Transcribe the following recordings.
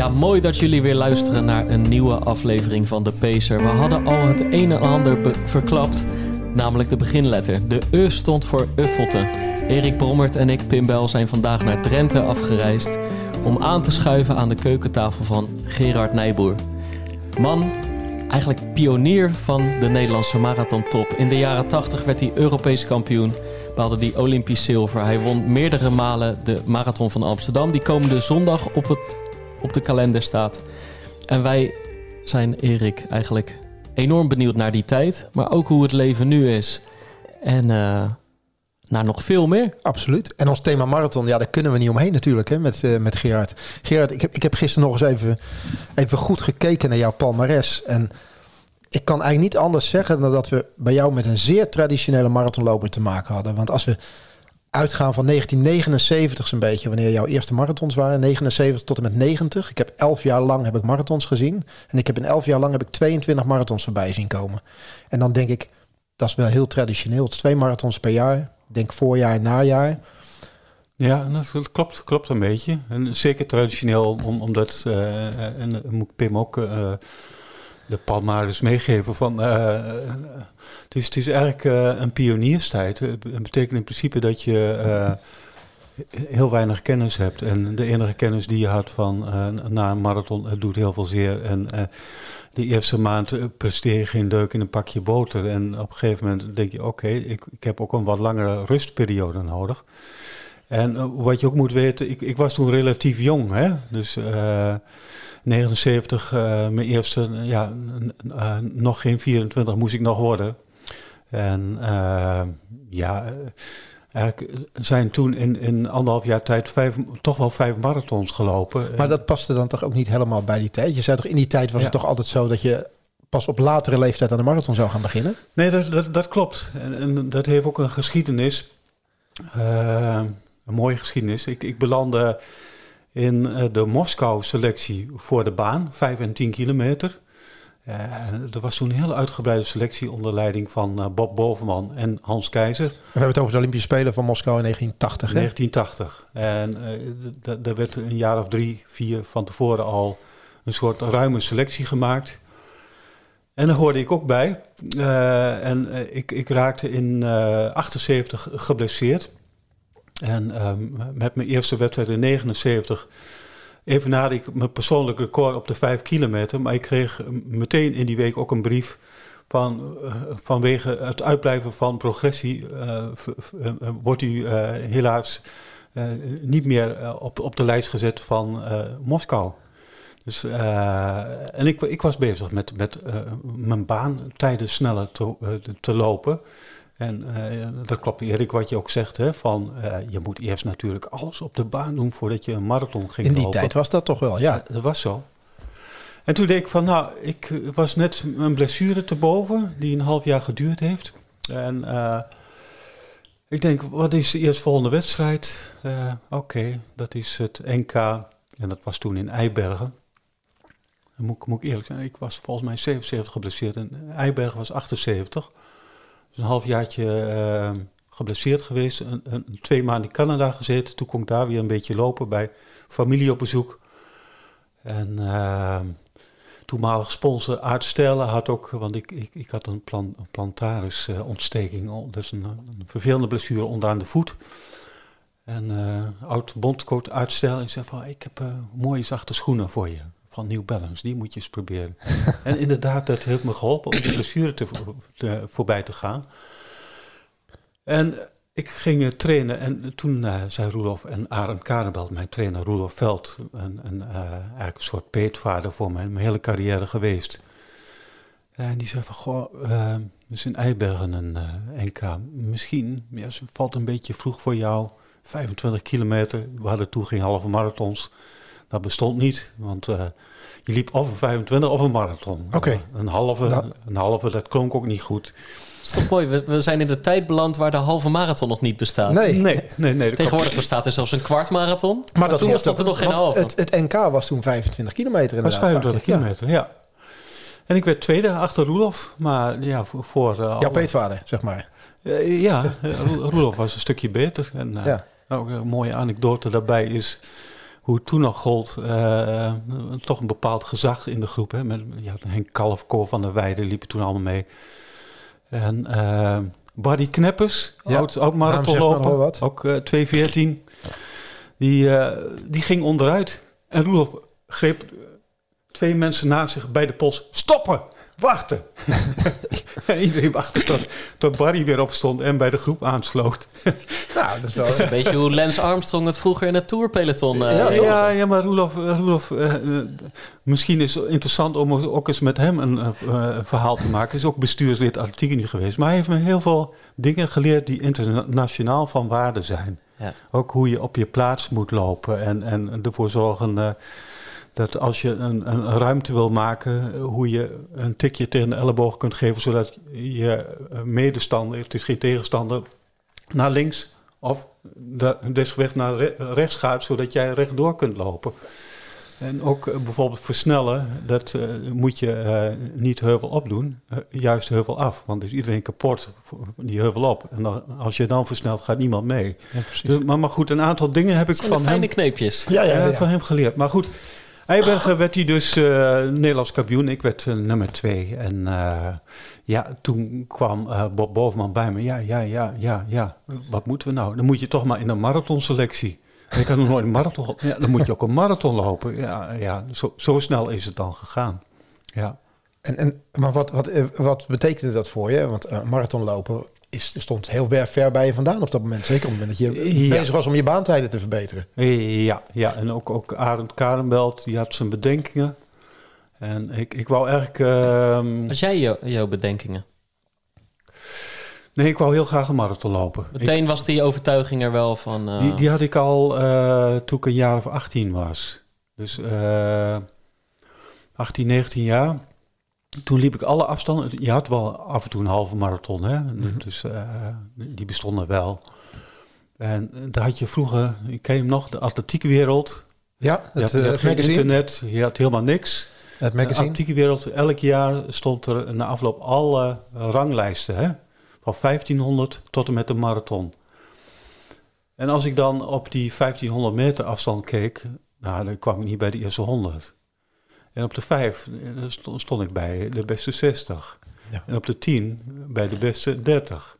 Ja, mooi dat jullie weer luisteren naar een nieuwe aflevering van De Pacer. We hadden al het een en ander verklapt, namelijk de beginletter. De U stond voor Uffelte. Erik Brommert en ik, Pim Bel, zijn vandaag naar Drenthe afgereisd... om aan te schuiven aan de keukentafel van Gerard Nijboer. Man, eigenlijk pionier van de Nederlandse marathontop. In de jaren 80 werd hij Europees kampioen, behaalde hij Olympisch zilver. Hij won meerdere malen de marathon van Amsterdam, die komende zondag op, het, op de kalender staat. En wij zijn, Erik, eigenlijk enorm benieuwd naar die tijd, maar ook hoe het leven nu is. En eh, naar nog veel meer. Absoluut. En ons thema marathon, ja, daar kunnen we niet omheen natuurlijk hè, met, eh, met Gerard. Gerard, ik heb, ik heb gisteren nog eens even, even goed gekeken naar jouw palmares. En ik kan eigenlijk niet anders zeggen dan dat we bij jou met een zeer traditionele marathonloper te maken hadden. Want als we uitgaan van 1979 zo'n beetje, wanneer jouw eerste marathons waren, 79 tot en met 90. Ik heb elf jaar lang heb ik marathons gezien. En ik heb in elf jaar lang heb ik 22 marathons voorbij zien komen. En dan denk ik, dat is wel heel traditioneel. Het is twee marathons per jaar. Denk voorjaar, najaar. Ja, dat klopt, klopt een beetje. En zeker traditioneel, om, omdat, eh, en dan moet Pim ook uh, de palmares meegeven van, uh, het, is, het is eigenlijk uh, een pionierstijd. Het betekent in principe dat je heel weinig kennis hebt. En de enige kennis die je had van na een marathon, het doet heel veel zeer. En de eerste maand presteer je geen deuk in een pakje boter. En op een gegeven moment denk je, oké, ik, ik heb ook een wat langere rustperiode nodig. En wat je ook moet weten, ik, ik was toen relatief jong. Hè? Dus 79, uh, mijn eerste, ja, nog geen 24 moest ik nog worden. En ja, eigenlijk zijn toen in, in anderhalf jaar tijd vijf, toch wel vijf marathons gelopen. Maar dat paste dan toch ook niet helemaal bij die tijd? Je zei toch, in die tijd was ja. het toch altijd zo dat je pas op latere leeftijd aan de marathon zou gaan beginnen? Nee, dat, dat, dat klopt. En, en, dat heeft ook een geschiedenis. Uh, een mooie geschiedenis. Ik, ik belandde in uh, de Moskou-selectie voor de baan, 5 en 10 kilometer. Uh, er was toen een heel uitgebreide selectie onder leiding van uh, Bob Bovenman en Hans Keizer. We hebben het over de Olympische Spelen van Moskou in 1980. Hè? 1980. En er werd een jaar of drie, vier van tevoren al een soort ruime selectie gemaakt. En daar hoorde ik ook bij. en ik, ik, raakte in 78 geblesseerd. En um, met mijn eerste wedstrijd in 79 evenaarde ik mijn persoonlijk record op de 5 kilometer. Maar ik kreeg meteen in die week ook een brief van uh, vanwege het uitblijven van progressie uh, wordt u helaas niet meer op, op de lijst gezet van Moskou. Dus, en ik, ik was bezig met, met mijn baantijden sneller te, te lopen. En uh, dat klopt, Erik, wat je ook zegt, hè, van uh, je moet eerst natuurlijk alles op de baan doen voordat je een marathon ging In die lopen. tijd was dat toch wel, ja. ja. Dat was zo. En toen deed ik van, nou, ik was net een blessure te boven, die een half jaar geduurd heeft. En uh, ik denk, wat is de eerstvolgende wedstrijd? Oké, okay, dat is het NK, en dat was toen in Eibergen. Dan moet, moet ik eerlijk zijn, ik was volgens mij 77 geblesseerd en Eibergen was 78 dus een halfjaartje uh, geblesseerd geweest. Een, een, twee maanden in Canada gezeten. Toen kon ik daar weer een beetje lopen bij familie op bezoek. En uh, toenmalig sponsor Aart Stellen had ook, want ik, ik, ik had een, plan, een plantaris-ontsteking. dus een, vervelende blessure onderaan de voet. En uh, oud bondcoach Stellen zei van, ik heb mooie zachte schoenen voor je van New Balance. Die moet je eens proberen. en inderdaad, dat heeft me geholpen om de blessure te, te, voorbij te gaan. En ik ging uh, trainen en toen uh, zei Roelof en Arend Karenbelt, mijn trainer Roelof Veld, een, een, uh, eigenlijk een soort peetvader voor mij, mijn hele carrière geweest. En die zei van, goh, uh, is in Eibergen een NK. Misschien, ja, het valt een beetje vroeg voor jou. 25 kilometer, we hadden toen geen halve marathons. Dat bestond niet. Want eh, je liep of een 25 of een marathon. Oké. Een halve, Nou. een halve, dat klonk ook niet goed. Dat is toch mooi. We, we zijn in de tijd beland waar de halve marathon nog niet bestaat. Nee, Nee, nee, nee. dat Tegenwoordig bestaat er zelfs een kwart marathon. maar dat toen klopt bestond er nog geen halve. Het, het NK was toen 25 kilometer was inderdaad. 25 Ja. kilometer, ja. En ik werd tweede achter Roelof. Maar ja, voor... voor eh, Ja, alle- peetvader, zeg maar. Eh, ja, eh, Roelof was een stukje beter. En eh, Ja. ook een mooie anekdote daarbij is hoe het toen nog gold. eh, eh, toch een bepaald gezag in de groep. Hè, met, ja, Henk Kalf, Cor van der Weijden liepen toen allemaal mee. En eh Barry Kneppers, Ja, oud, ook marathonloper, ook eh 214. Die, die ging onderuit. En Roelof greep twee mensen naast zich bij de pols. Stoppen! Wachten! En Iedereen wachtte tot, tot Barry weer opstond en bij de groep aansloot. Nou, dat is wel... Het is een beetje hoe Lance Armstrong het vroeger in het tourpeloton eh Ja, ja, ja, maar Roelof, eh, Roelof eh, misschien is het interessant om ook eens met hem een, een verhaal te maken. Hij is ook bestuurslid nu geweest. Maar hij heeft me heel veel dingen geleerd die internationaal van waarde zijn. Ja. Ook hoe je op je plaats moet lopen en, en ervoor zorgen eh, dat als je een, een ruimte wil maken, eh, hoe je een tikje tegen de elleboog kunt geven, zodat je eh, medestander, het is geen tegenstander, naar links of de, desweg naar re- rechts gaat, zodat jij rechtdoor kunt lopen. En ook eh, bijvoorbeeld versnellen, dat moet je niet heuvel opdoen, juist heuvel af. Want dan is iedereen kapot, die heuvel op. En dan, als je dan versnelt, gaat niemand mee. Dus, maar, maar goed, een aantal dingen heb ik van fijne hem, kneepjes. Ja, ja, ja, ja. van hem geleerd. Maar goed, Eibergen werd hij dus eh, Nederlands kampioen. Ik werd eh, nummer twee. En eh, ja, toen kwam Bob Bovenman bij me. Ja, ja, ja, ja, ja. Wat moeten we nou? Dan moet je toch maar in een marathonselectie. Ik had nog nooit een marathon. Ja, dan moet je ook een marathon lopen. Ja, ja zo, zo snel is het dan gegaan. Ja. En, en, maar wat, wat, wat betekende dat voor je? Want uh, marathonlopen is, stond heel ver, ver bij je vandaan op dat moment. Zeker op het moment dat je Ja. bezig was om je baantijden te verbeteren. Ja, ja. en ook, ook Arend Karenbelt, die had zijn bedenkingen. En ik, ik wou eigenlijk... ehm, Had jij jou- jouw bedenkingen? nee, ik wou heel graag een marathon lopen. Ik- Meteen was die overtuiging er wel van... eh, Die, die had ik al eh, toen ik een jaar of 18 was. Dus eh 18, 19 jaar. Toen liep ik alle afstanden. Je had wel af en toe een halve marathon, hè? Dus eh, die bestonden wel. En eh, daar had je vroeger, ik ken hem nog, de atletiekwereld. Ja, Je het, had, je eh, had het geen magazine. internet, je had helemaal niks. Het De magazine. atletiekwereld, elk jaar stond er na afloop alle ranglijsten. Hè? Van 1500 tot en met de marathon. En als ik dan op die 1500 meter afstand keek, nou, dan kwam ik niet bij de eerste 100. En op de 5 eh, sto- stond ik bij de beste 60. Ja. En op de 10 bij de beste 30.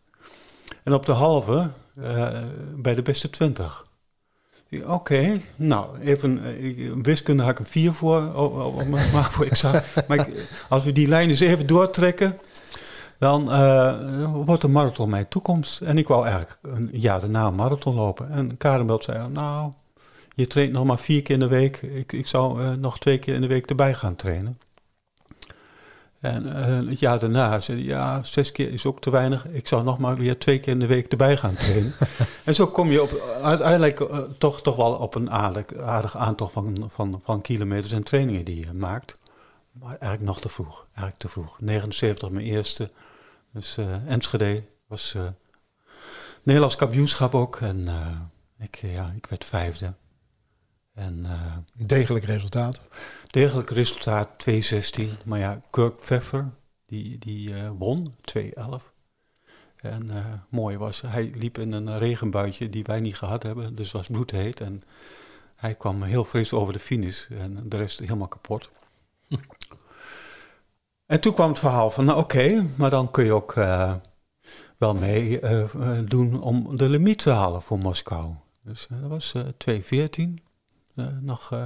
En op de halve eh, bij de beste 20. Ik, Oké, nou, even eh, wiskunde had ik een 4 voor, oh, oh, oh, maar maar voor examen. maar ik- als we die lijn eens even doortrekken, dan wordt de marathon mijn toekomst. En ik wou eigenlijk een jaar daarna een marathon lopen. En Karenbelt zei, nou, je traint nog maar vier keer in de week. Ik, ik zou eh, nog twee keer in de week erbij gaan trainen. En eh, het jaar daarna zei hij, ja, zes keer is ook te weinig. Ik zou nog maar weer twee keer in de week erbij gaan trainen. en zo kom je op, uiteindelijk eh, toch, toch wel op een aardig, aardig aantal van, van, van kilometers en trainingen die je maakt. Maar eigenlijk nog te vroeg. Eigenlijk te vroeg. 79 mijn eerste. Dus eh Enschede was Nederlands kampioenschap ook. En ik, ja, ik werd vijfde. En eh, Degelijk resultaat. degelijk resultaat 2-16. Maar ja, Kirk Pfeffer, die, die eh, won 2-11. En eh, mooi was, hij liep in een regenbuitje die wij niet gehad hebben. Dus was bloedheet. En hij kwam heel fris over de finish. En de rest helemaal kapot. En toen kwam het verhaal van, nou oké, maar dan kun je ook wel mee doen om de limiet te halen voor Moskou. Dus dat was eh 2.14. Eh, nog eh,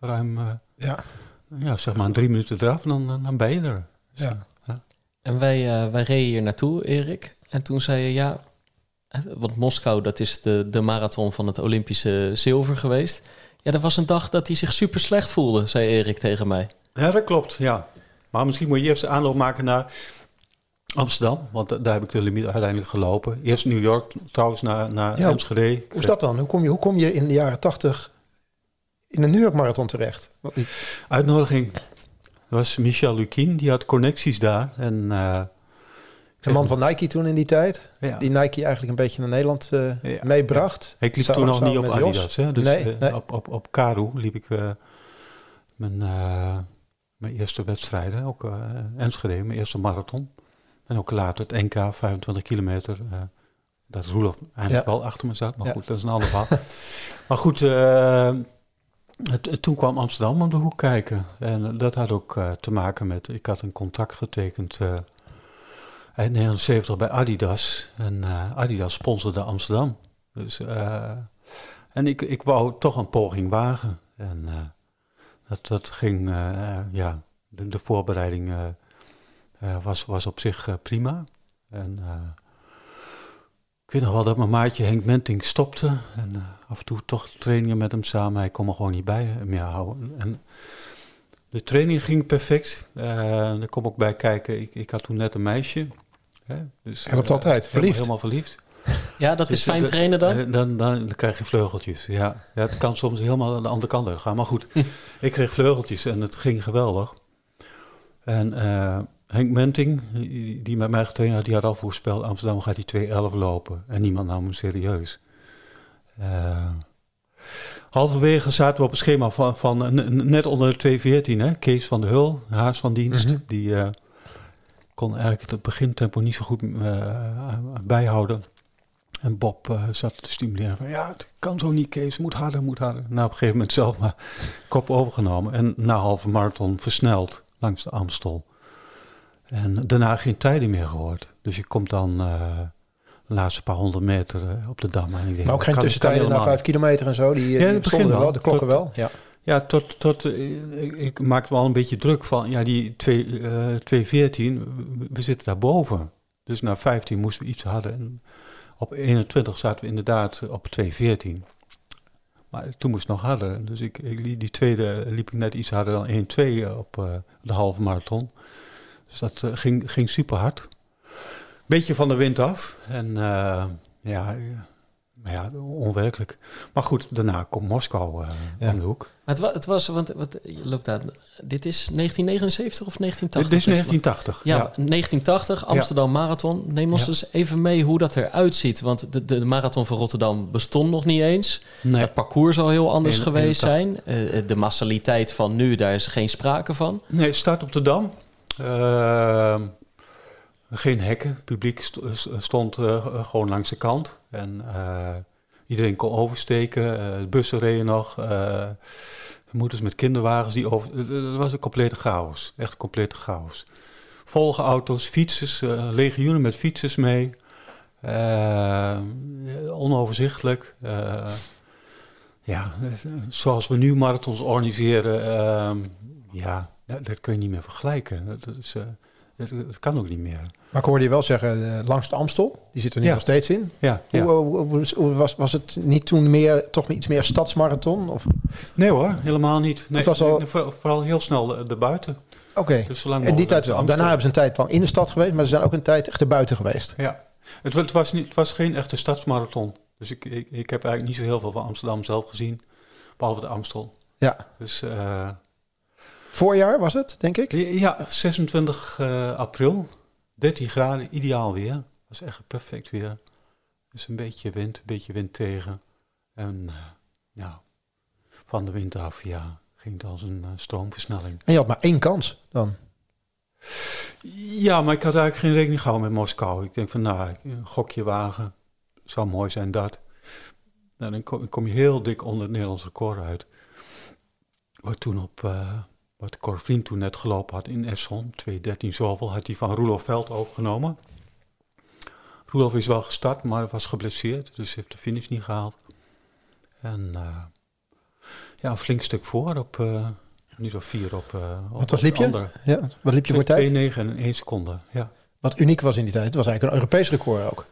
ruim, eh, Ja. ja, zeg maar drie minuten eraf, dan, dan ben je er. Ja. En wij, eh, wij reden hier naartoe, Erik. En toen zei je, ja... Want Moskou, dat is de, de marathon van het Olympische zilver geweest. Ja, er was een dag dat hij zich super slecht voelde, zei Erik tegen mij. Ja, dat klopt, ja. Maar misschien moet je eerst de aanloop maken naar Amsterdam, want da- daar heb ik de limiet uiteindelijk gelopen. Eerst New York, trouwens, naar, naar Ja, Enschede. Hoe is dat dan? Hoe kom je, hoe kom je in de jaren tachtig in de New York Marathon terecht? Uitnodiging. Dat was Michel Lukin, die had connecties daar. En, eh, De man van Nike toen in die tijd. ja. Die Nike eigenlijk een beetje naar Nederland eh, Ja. meebracht. Ik liep toen nog niet op. Adidas. Hè? Dus Nee, eh, nee. Op, op, op Karu liep ik mijn, mijn eerste wedstrijden. Ook Enschede, mijn eerste marathon. En ook later het NK, 25 kilometer. dat Roelof eigenlijk Ja. wel achter me zat. Maar Ja. goed, dat is een ander verhaal. maar goed, het- toen kwam Amsterdam om de hoek kijken. En dat had ook eh, te maken met... Ik had een contract getekend... eh, eind 79 bij Adidas. En eh, Adidas sponsorde Amsterdam. Dus, eh, en ik, ik wou toch een poging wagen. En eh, dat, dat ging, eh, ja, de, de voorbereiding eh, eh, was, was op zich eh, prima. En eh, ik weet nog wel dat mijn maatje Henk Menting stopte. En eh, af en toe toch trainingen met hem samen. Hij kon me gewoon niet bij meer houden. En de training ging perfect. Eh daar kom ik ook bij kijken. Ik, ik had toen net een meisje. Hè, dus, Helpt eh, altijd, helemaal- verliefd. Helemaal verliefd. Ja, dat is Dus, fijn eh, trainen dan? eh, Dan, dan, dan krijg je vleugeltjes. Ja. ja, het kan soms helemaal aan de andere kant gaan. Maar goed, ik kreeg vleugeltjes en het ging geweldig. En eh, Henk Menting, die met mij getraind had, die had al voorspeld... Amsterdam gaat die 2.11 lopen. En niemand nam hem serieus. Eh, halverwege zaten we op een schema van, van net onder de 2.14. Hè? Kees van de Hul, haas van dienst. Mhm. Die eh, kon eigenlijk het begintempo niet zo goed eh, bijhouden. En Bob zat te stimuleren van ja, het kan zo niet Kees, moet harder, moet harder. Nou, op een gegeven moment zelf maar kop overgenomen. En na halve marathon versneld langs de Amstel. En daarna geen tijden meer gehoord. Dus je komt dan eh, de laatste paar honderd meter eh, op de Dam. En ik denk, Maar ook geen kan- tussentijden na vijf kilometer en zo. Die, Ja, die wel, wel. de klokken Tot- wel. Ja. Ja, tot, tot eh, ik, ik maakte me al een beetje druk van, ja, die twee, eh 214, we, zitten daarboven. Dus na 15 moesten we iets harder. En op 21 zaten we inderdaad op 214. Maar toen moest het nog harder. Dus ik, ik, liep- die tweede liep ik net iets harder dan 1-2 op de halve marathon. Dus dat eh, ging, ging super hard. Beetje van de wind af. En eh, ja, eh, maar ja, onwerkelijk. Maar goed, daarna komt Moskou eh Ja. om de hoek. Maar het, wa- het was, want wat, je loopt daar, dit is 1979 of 1980? Dit is 1980. Ja, Ja. 1980, Amsterdam Marathon. Neem ons Ja. eens even mee hoe dat eruit ziet. Want de, de, marathon van Rotterdam bestond nog niet eens. Nee. Het parcours zal heel anders geweest zijn. Eh, de massaliteit van nu, daar is geen sprake van. nee, start op de Dam. Eh, geen hekken. Publiek st- st- stond eh, gewoon langs de kant. En eh, iedereen kon oversteken. Eh, bussen reden nog. moeders met kinderwagens die over... Het het was een complete chaos. Echt een complete chaos. Volge auto's, fietsers, legioenen met fietsers mee. Onoverzichtelijk. Ja, zoals we nu marathons organiseren, ehm, ja, dat, kun je niet meer vergelijken. Dat, is, eh, dat, dat kan ook niet meer. Maar ik hoorde je wel zeggen, eh, langs de Amstel, die zit er nu Ja. nog steeds in. Ja, Hoe, ja. hoe- hoe- hoe was, was het niet toen meer, toch iets meer stadsmarathon? Of- Nee hoor, helemaal niet. Nee, Het was al- voor- vooral heel snel eh, erbuiten. Oké, Dus zolang en die tijd wel. Daarna hebben ze een tijd wel in de stad geweest, maar ze zijn ook een tijd echt erbuiten geweest. Ja, het, het, was niet, het was geen echte stadsmarathon. Dus ik, ik, ik heb eigenlijk niet zo heel veel van Amsterdam zelf gezien. Behalve de Amstel. Ja, Dus eh, voorjaar was het, denk ik. ja, 26 eh, april. 13 graden, ideaal weer. was echt perfect weer. Dus een beetje wind, een beetje wind tegen. En ja, van de wind af, ja, ging het als een eh, stroomversnelling. En je had maar één kans dan. Ja, maar ik had eigenlijk geen rekening gehouden met Moskou. Ik denk van, nou, een gokje wagen. Zou mooi zijn dat. Nou, dan kom, kom je heel dik onder het Nederlands record uit. Wat toen op, wat Cor Vriend toen net gelopen had in Esson, 2.13 zoveel, had hij van Roelof Veld overgenomen. Roelof is wel gestart, maar was geblesseerd, dus heeft de finish niet gehaald. En eh, ja, een flink stuk voor op, eh niet of vier op, op Wat was op liep de je? andere. Ja, wat liep je voor tijd? 2,9 en 1 seconde, ja. Wat uniek was in die tijd. Het was eigenlijk een Europees record ook.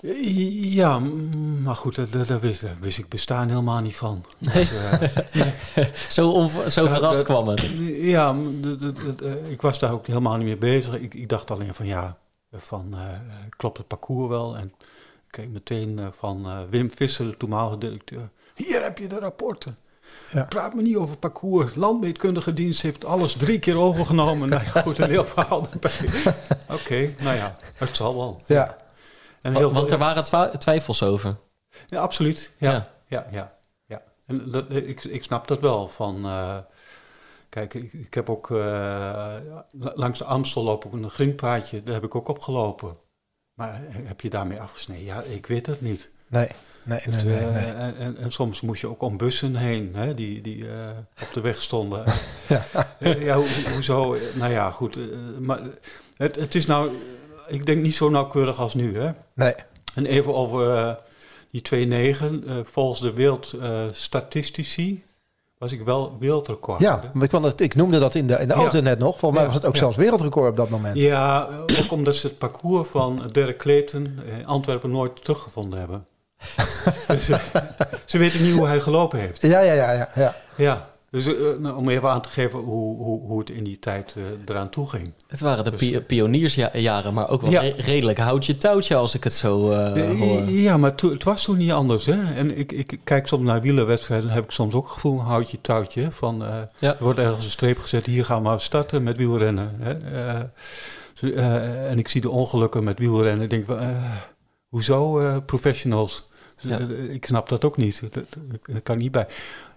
Ja, m- maar goed, daar, daar wist, daar wist ik bestaan helemaal niet van. Nee. Dus, eh, Zo, zo Ja, verrast dat- kwam het. ja, eh, ik was daar ook helemaal niet mee bezig. Ik, ik dacht alleen van ja, van eh, klopt het parcours wel? En ik kreeg meteen eh, van eh, Wim Visser, de toenmalige directeur. Hier heb je de rapporten. Ja. Praat me niet over parcours. Landmeetkundige dienst heeft alles drie keer overgenomen. nou ja, goed, een heel verhaal erbij. Oké, nou ja, het zal wel. Ja, En Wa- heel Want veel- er waren twijfels over. Ja, absoluut. Ja, Ja. ja, ja. ja, En dat, ik, ik snap dat wel. Van, eh, kijk, ik, ik heb ook eh, la- langs de Amstel loop ik een grindpaadje. Daar heb ik ook op gelopen. Maar heb je daarmee afgesneden? Ja, ik weet het niet. nee, nee, nee, Dus, nee. eh, nee. En, en, en soms moest je ook om bussen heen, hè, die, die eh, op de weg stonden. Ja. Eh, ja, ho- hoezo? Nou ja, goed. eh, maar het, het is nou, ik denk niet zo nauwkeurig als nu, hè. nee. En even over eh, die 2.9. eh volgens de wereldstatistici was ik wel wereldrecord. Ja, maar ik, dat, ik noemde dat in de, in de Ja. auto net nog. Volgens mij was het ook ja. zelfs wereldrecord op dat moment. Ja, eh, ook omdat ze het parcours van Derek Clayton in Antwerpen nooit teruggevonden hebben. dus eh, ze weten niet hoe hij gelopen heeft. Ja, ja, ja, ja. ja. Ja, dus eh, nou, om even aan te geven hoe, hoe, hoe het in die tijd eh, eraan toe ging. Het waren de Dus- pi- pioniersjaren, maar ook wel Ja. re- redelijk houtje touwtje als ik het zo eh, hoor. ja, maar het was toen niet anders. Hè? En ik, ik kijk soms naar wielerwedstrijden en heb ik soms ook het gevoel, houtje touwtje. Van, eh, Ja. Er wordt ergens een streep gezet, hier gaan we maar starten met wielrennen. Hè? Eh, en ik zie de ongelukken met wielrennen. Ik denk, hoezo professionals? Ja. Ik snap dat ook niet. Dat, dat, dat kan niet bij.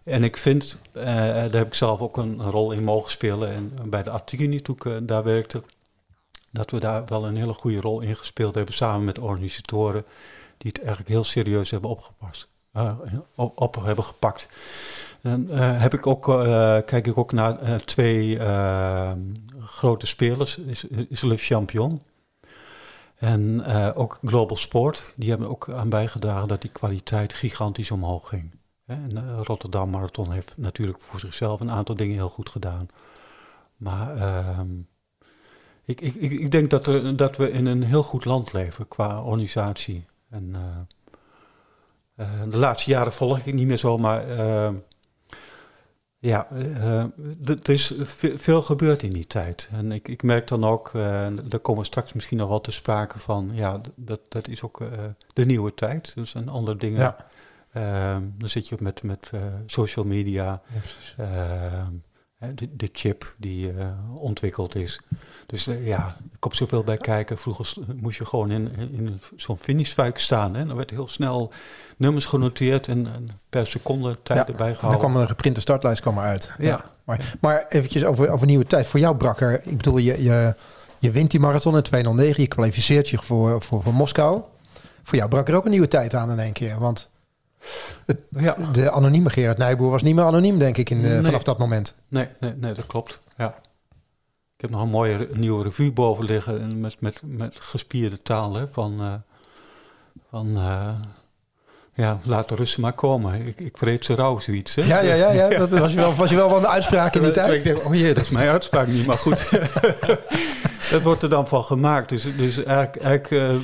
En ik vind, eh, daar heb ik zelf ook een, rol in mogen spelen. En bij de Attigini, toen ik eh, daar werkte, dat we daar wel een hele goede rol in gespeeld hebben. Samen met organisatoren die het eigenlijk heel serieus hebben opgepast. eh, op, hebben gepakt. En eh, heb ik ook, eh, kijk ik ook naar eh, twee eh, grote spelers, is, is Le Champion. En eh, ook Global Sport, die hebben ook aan bijgedragen dat die kwaliteit gigantisch omhoog ging. En eh, Rotterdam Marathon heeft natuurlijk voor zichzelf een aantal dingen heel goed gedaan. Maar ehm, ik, ik, ik, denk dat, er, dat we in een heel goed land leven qua organisatie. En eh, eh, de laatste jaren volg ik niet meer zo, maar eh, ja, er is ve- veel gebeurd in die tijd. En ik, ik merk dan ook, daar komen straks misschien nog wel te sprake van, ja, dat, dat is ook de nieuwe tijd. Dus een andere dingen. Ja. Ehm, dan zit je met, met eh, social media, ehm, de, de chip die eh, ontwikkeld is. Dus eh, ja, er komt zoveel bij kijken. Vroeger moest je gewoon in, in, zo'n finishfuik staan. Hè. Dan werd heel snel nummers genoteerd en, en per seconde tijd Ja, erbij En dan gehouden. kwam een geprinte startlijst kwam eruit. Ja. Maar, maar eventjes over, over nieuwe tijd. Voor jou, Brakker. Ik bedoel, je, je, je wint die marathon in 209. Je kwalificeert je voor, voor, voor Moskou. Voor jou brak er ook een nieuwe tijd aan in één keer. Want Ja. de anonieme Gerard Nijboer was niet meer anoniem, denk ik, in, eh, Nee. vanaf dat moment. Nee, nee, nee, dat klopt. Ja. Ik heb nog een mooie re- nieuwe revue boven liggen en met, met, met gespierde taal hè, van, eh, van eh, ja, laat de Russen maar komen. Ik, ik vreet ze rauw, zoiets. Hè? Ja, ja, ja, ja. Dat was je wel, was je wel van de uitspraak in die tijd. Ik denk, oh jee, dat is mijn uitspraak niet, maar goed. dat wordt er dan van gemaakt. Dus, dus eigenlijk, eigenlijk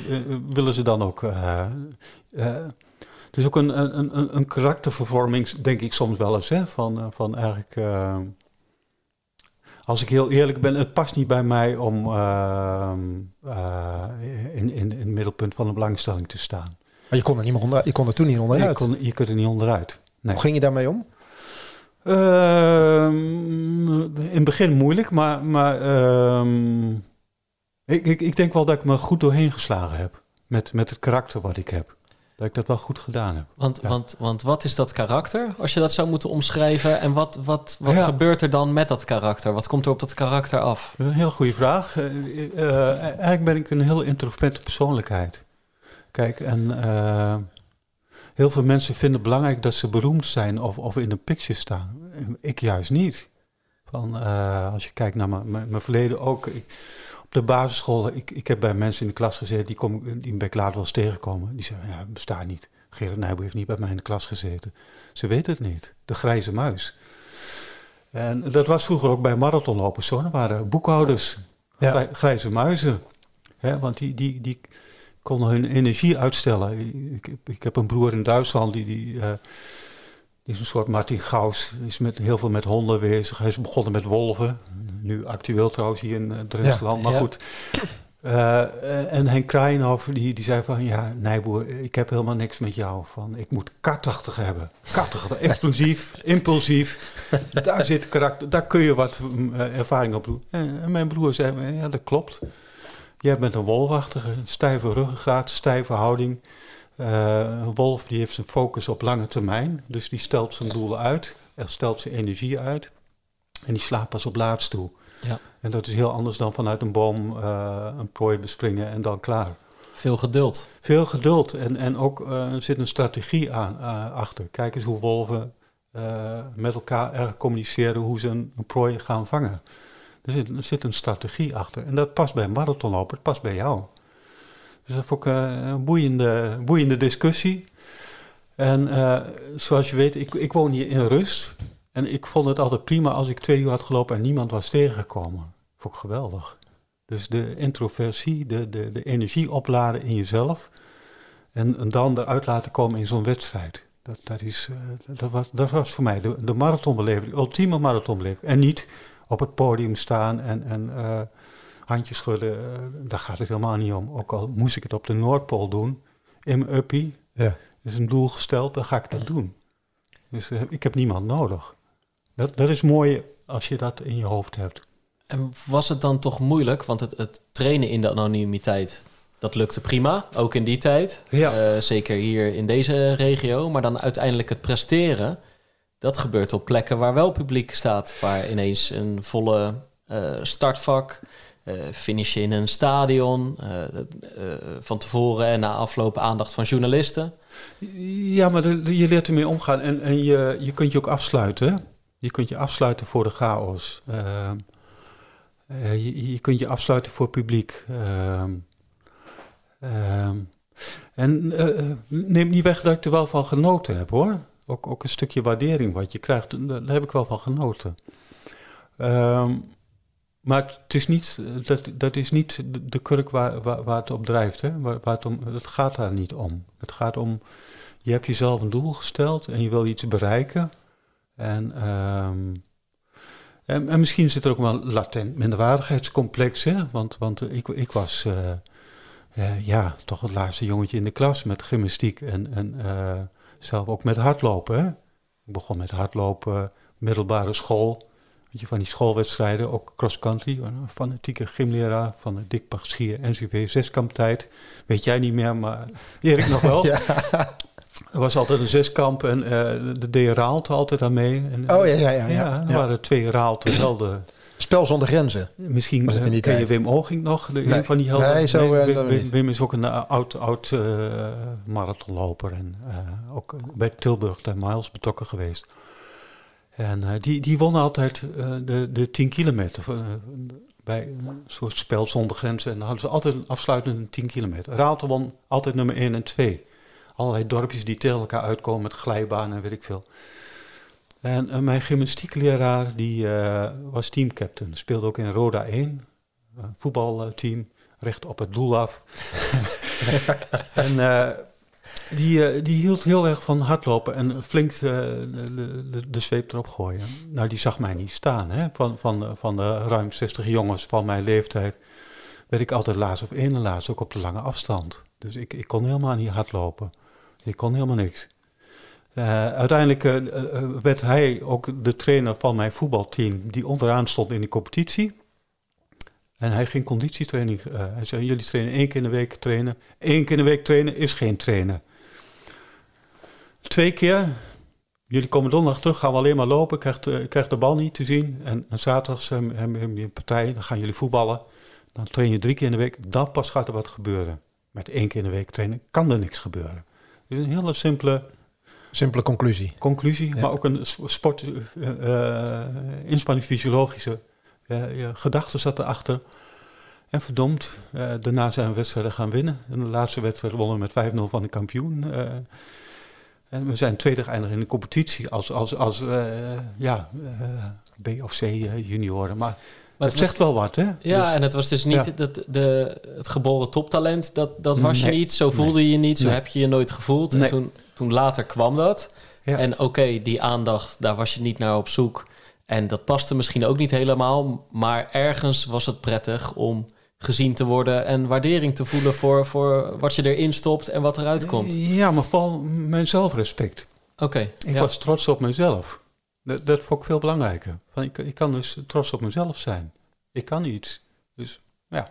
willen ze dan ook... het is ook een, een, een, een karaktervervorming, denk ik soms wel eens. Hè? Van, eh, van eigenlijk... eh, als ik heel eerlijk ben, het past niet bij mij om eh, in, in, in het middelpunt van de belangstelling te staan. Maar je kon er, niet meer onder, je kon er toen niet Je, onderuit. kon, je kunt er niet onderuit. Nee. Hoe ging je daarmee om? Ehm, in het begin moeilijk, maar, maar ehm, ik, ik, ik denk wel dat ik me goed doorheen geslagen heb. Met, met het karakter wat ik heb. Dat ik dat wel goed gedaan heb. Want, Ja. want, want wat is dat karakter, als je dat zou moeten omschrijven? En wat, wat, wat Ja. gebeurt er dan met dat karakter? Wat komt er op dat karakter af? Dat is een heel goede vraag. Eh, eh, eigenlijk ben ik een heel introverte persoonlijkheid. Kijk, en eh, heel veel mensen vinden het belangrijk dat ze beroemd zijn of, of in een picture staan. Ik juist niet. Van, als je kijkt naar mijn- verleden ook. Ik, de basisschool, ik, ik heb bij mensen in de klas gezeten, die, kom, die ben ik later wel eens tegengekomen. Die zeggen, ja, het bestaat niet. Gerard Nijboer heeft niet bij mij in de klas gezeten. Ze weten het niet. De grijze muis. En dat was vroeger ook bij marathonlopers zo. Er waren boekhouders, Ja. grij- grijze muizen. Hè, want die, die, die konden hun energie uitstellen. Ik, ik, heb een broer in Duitsland, die, die, eh, die is een soort Martin Gauss. Die is met, heel veel met honden bezig. Hij is begonnen met wolven. Nu actueel trouwens hier in Drentland. Ja, maar goed, Uh, en Henk Kraaienhoff, die, die zei van... Ja, Nijboer, ik heb helemaal niks met jou. Van, ik moet katachtig hebben. Katachtig, explosief, impulsief. Daar zit karakter, daar kun je wat uh, ervaring op doen. En, en, mijn broer zei, ja, dat klopt. Jij bent een wolwachtige, stijve ruggengraat, stijve houding. Uh, een wolf die heeft zijn focus op lange termijn. Dus die stelt zijn doelen uit, stelt zijn energie uit. En die slaapt pas op laatst toe. Ja. En dat is heel anders dan vanuit een boom uh, een prooi bespringen en dan klaar. Veel geduld. Veel geduld. En, en ook uh, er zit een strategie aan, achter. Kijk eens hoe wolven met elkaar communiceren hoe ze een, een, prooi gaan vangen. Er zit, er zit, een strategie achter. En dat past bij een marathonloper, het past bij jou. Dus dat vond ik een boeiende, boeiende discussie. En zoals je weet, ik, ik woon hier in rust. En ik vond het altijd prima als ik twee uur had gelopen en niemand was tegengekomen. Vond ik geweldig. Dus de introversie, de, de, de energie opladen in jezelf. En, dan eruit laten komen in zo'n wedstrijd. Dat, dat, is, uh, dat, was, dat was voor mij de, de marathonbeleving, ultieme marathonbeleving. En niet op het podium staan en, en handjes schudden. Uh, daar gaat het helemaal niet om. Ook al moest ik het op de Noordpool doen, in mijn uppie. Ja. is een doel gesteld, dan ga ik dat doen. Dus ik heb niemand nodig. Dat, dat is mooi als je dat in je hoofd hebt. En was het dan toch moeilijk? Want het, het trainen in de anonimiteit, dat lukte prima, ook in die tijd. Ja. Uh, zeker hier in deze regio. Maar dan uiteindelijk het presteren, dat gebeurt op plekken waar wel publiek staat. Waar ineens een volle uh, startvak, uh, finishen in een stadion. van tevoren en na afloop aandacht van journalisten. Ja, maar je leert ermee omgaan en, en je, je kunt je ook afsluiten. Je kunt je afsluiten voor de chaos. Uh, je, je, kunt je afsluiten voor publiek. Uh, en uh, neem niet weg dat ik er wel van genoten heb hoor. Ook, ook een stukje waardering wat je krijgt, daar heb ik wel van genoten. Ehm, maar het is niet, dat, dat is niet de, kurk waar, waar, het op drijft. Hè? Waar, het, om, het gaat daar niet om. Het gaat om, je hebt jezelf een doel gesteld en je wil iets bereiken. En, um, en, en, misschien zit er ook wel een latent minderwaardigheidscomplex, hè? Want, want ik, ik was uh, ja, toch het laatste jongetje in de klas met gymnastiek en, en zelf ook met hardlopen. Ik begon met hardlopen, middelbare school. Weet je, van die schoolwedstrijden, ook cross-country. Een fanatieke gymleraar van de Dick Pagschier NCV zeskamptijd. Weet jij niet meer, maar Erik nog wel. ja. Er was altijd een zeskamp en uh, de deed Raalte altijd aan mee. En, oh ja, ja, ja. ja, er waren twee Raalte helden. Spel zonder grenzen. Misschien was het in die ken je Wim Oging nog, de, een van die helden. Nee, zo, nee, Wim, Wim, is ook een uh, oud, oud uh, marathonloper en ook bij Tilburg ten Miles betrokken geweest. En die, die won altijd de, de 10 kilometer bij een soort spel zonder grenzen. En dan hadden ze altijd een afsluitende 10 kilometer. Raalte won altijd nummer 1 en 2 allerlei dorpjes die tegen elkaar uitkomen met glijbanen en weet ik veel. En mijn gymnastiekleraar die was teamcaptain, speelde ook in Roda 1, een voetbalteam, recht op het doel af. en die, die hield heel erg van hardlopen en flink de, de, de, zweep erop gooien. Nou, die zag mij niet staan. Hè? Van, van, van de ruim 60 jongens van mijn leeftijd werd ik altijd laatst of één laatst, ook op de lange afstand. Dus ik, ik kon helemaal niet hardlopen. Ik kon helemaal niks. Uh, uiteindelijk werd hij ook de trainer van mijn voetbalteam, die onderaan stond in de competitie. En hij ging conditietraining. Uh, hij zei: Jullie trainen één keer in de week trainen. Eén keer in de week trainen is geen trainen. Twee keer. Jullie komen donderdag terug, gaan we alleen maar lopen. Krijgt, krijgt de bal niet te zien. En, en zaterdag hebben we een partij, dan gaan jullie voetballen. Dan train je drie keer in de week. Dan pas gaat er wat gebeuren. Met één keer in de week trainen kan er niks gebeuren is een hele simpele... Simpele conclusie. Conclusie, maar ook een sport, uh, inspanning fysiologische uh, gedachte zat erachter. En verdomd, uh, daarna zijn we wedstrijden gaan winnen. In de laatste wedstrijd wonnen we met 5-0 van de kampioen. Uh, en we zijn tweede geëindigd in de competitie als, als, als ja, B of C junioren. Maar maar het, zegt wel wat, hè? Ja, dus- en het was dus niet dat de, het geboren toptalent, dat, dat was je niet. Zo voelde je je niet, zo heb je je nooit gevoeld. En toen, toen later kwam dat. En oké, die aandacht, daar was je niet naar op zoek. En dat paste misschien ook niet helemaal. Maar ergens was het prettig om gezien te worden en waardering te voelen voor, voor wat je erin stopt en wat eruit komt. Ja, maar vooral mijn zelfrespect. Oké. Ik ja. was trots op mezelf. Dat, dat vond ik veel belangrijker. Van, ik, ik kan dus trots op mezelf zijn. Ik kan iets. Dus ja.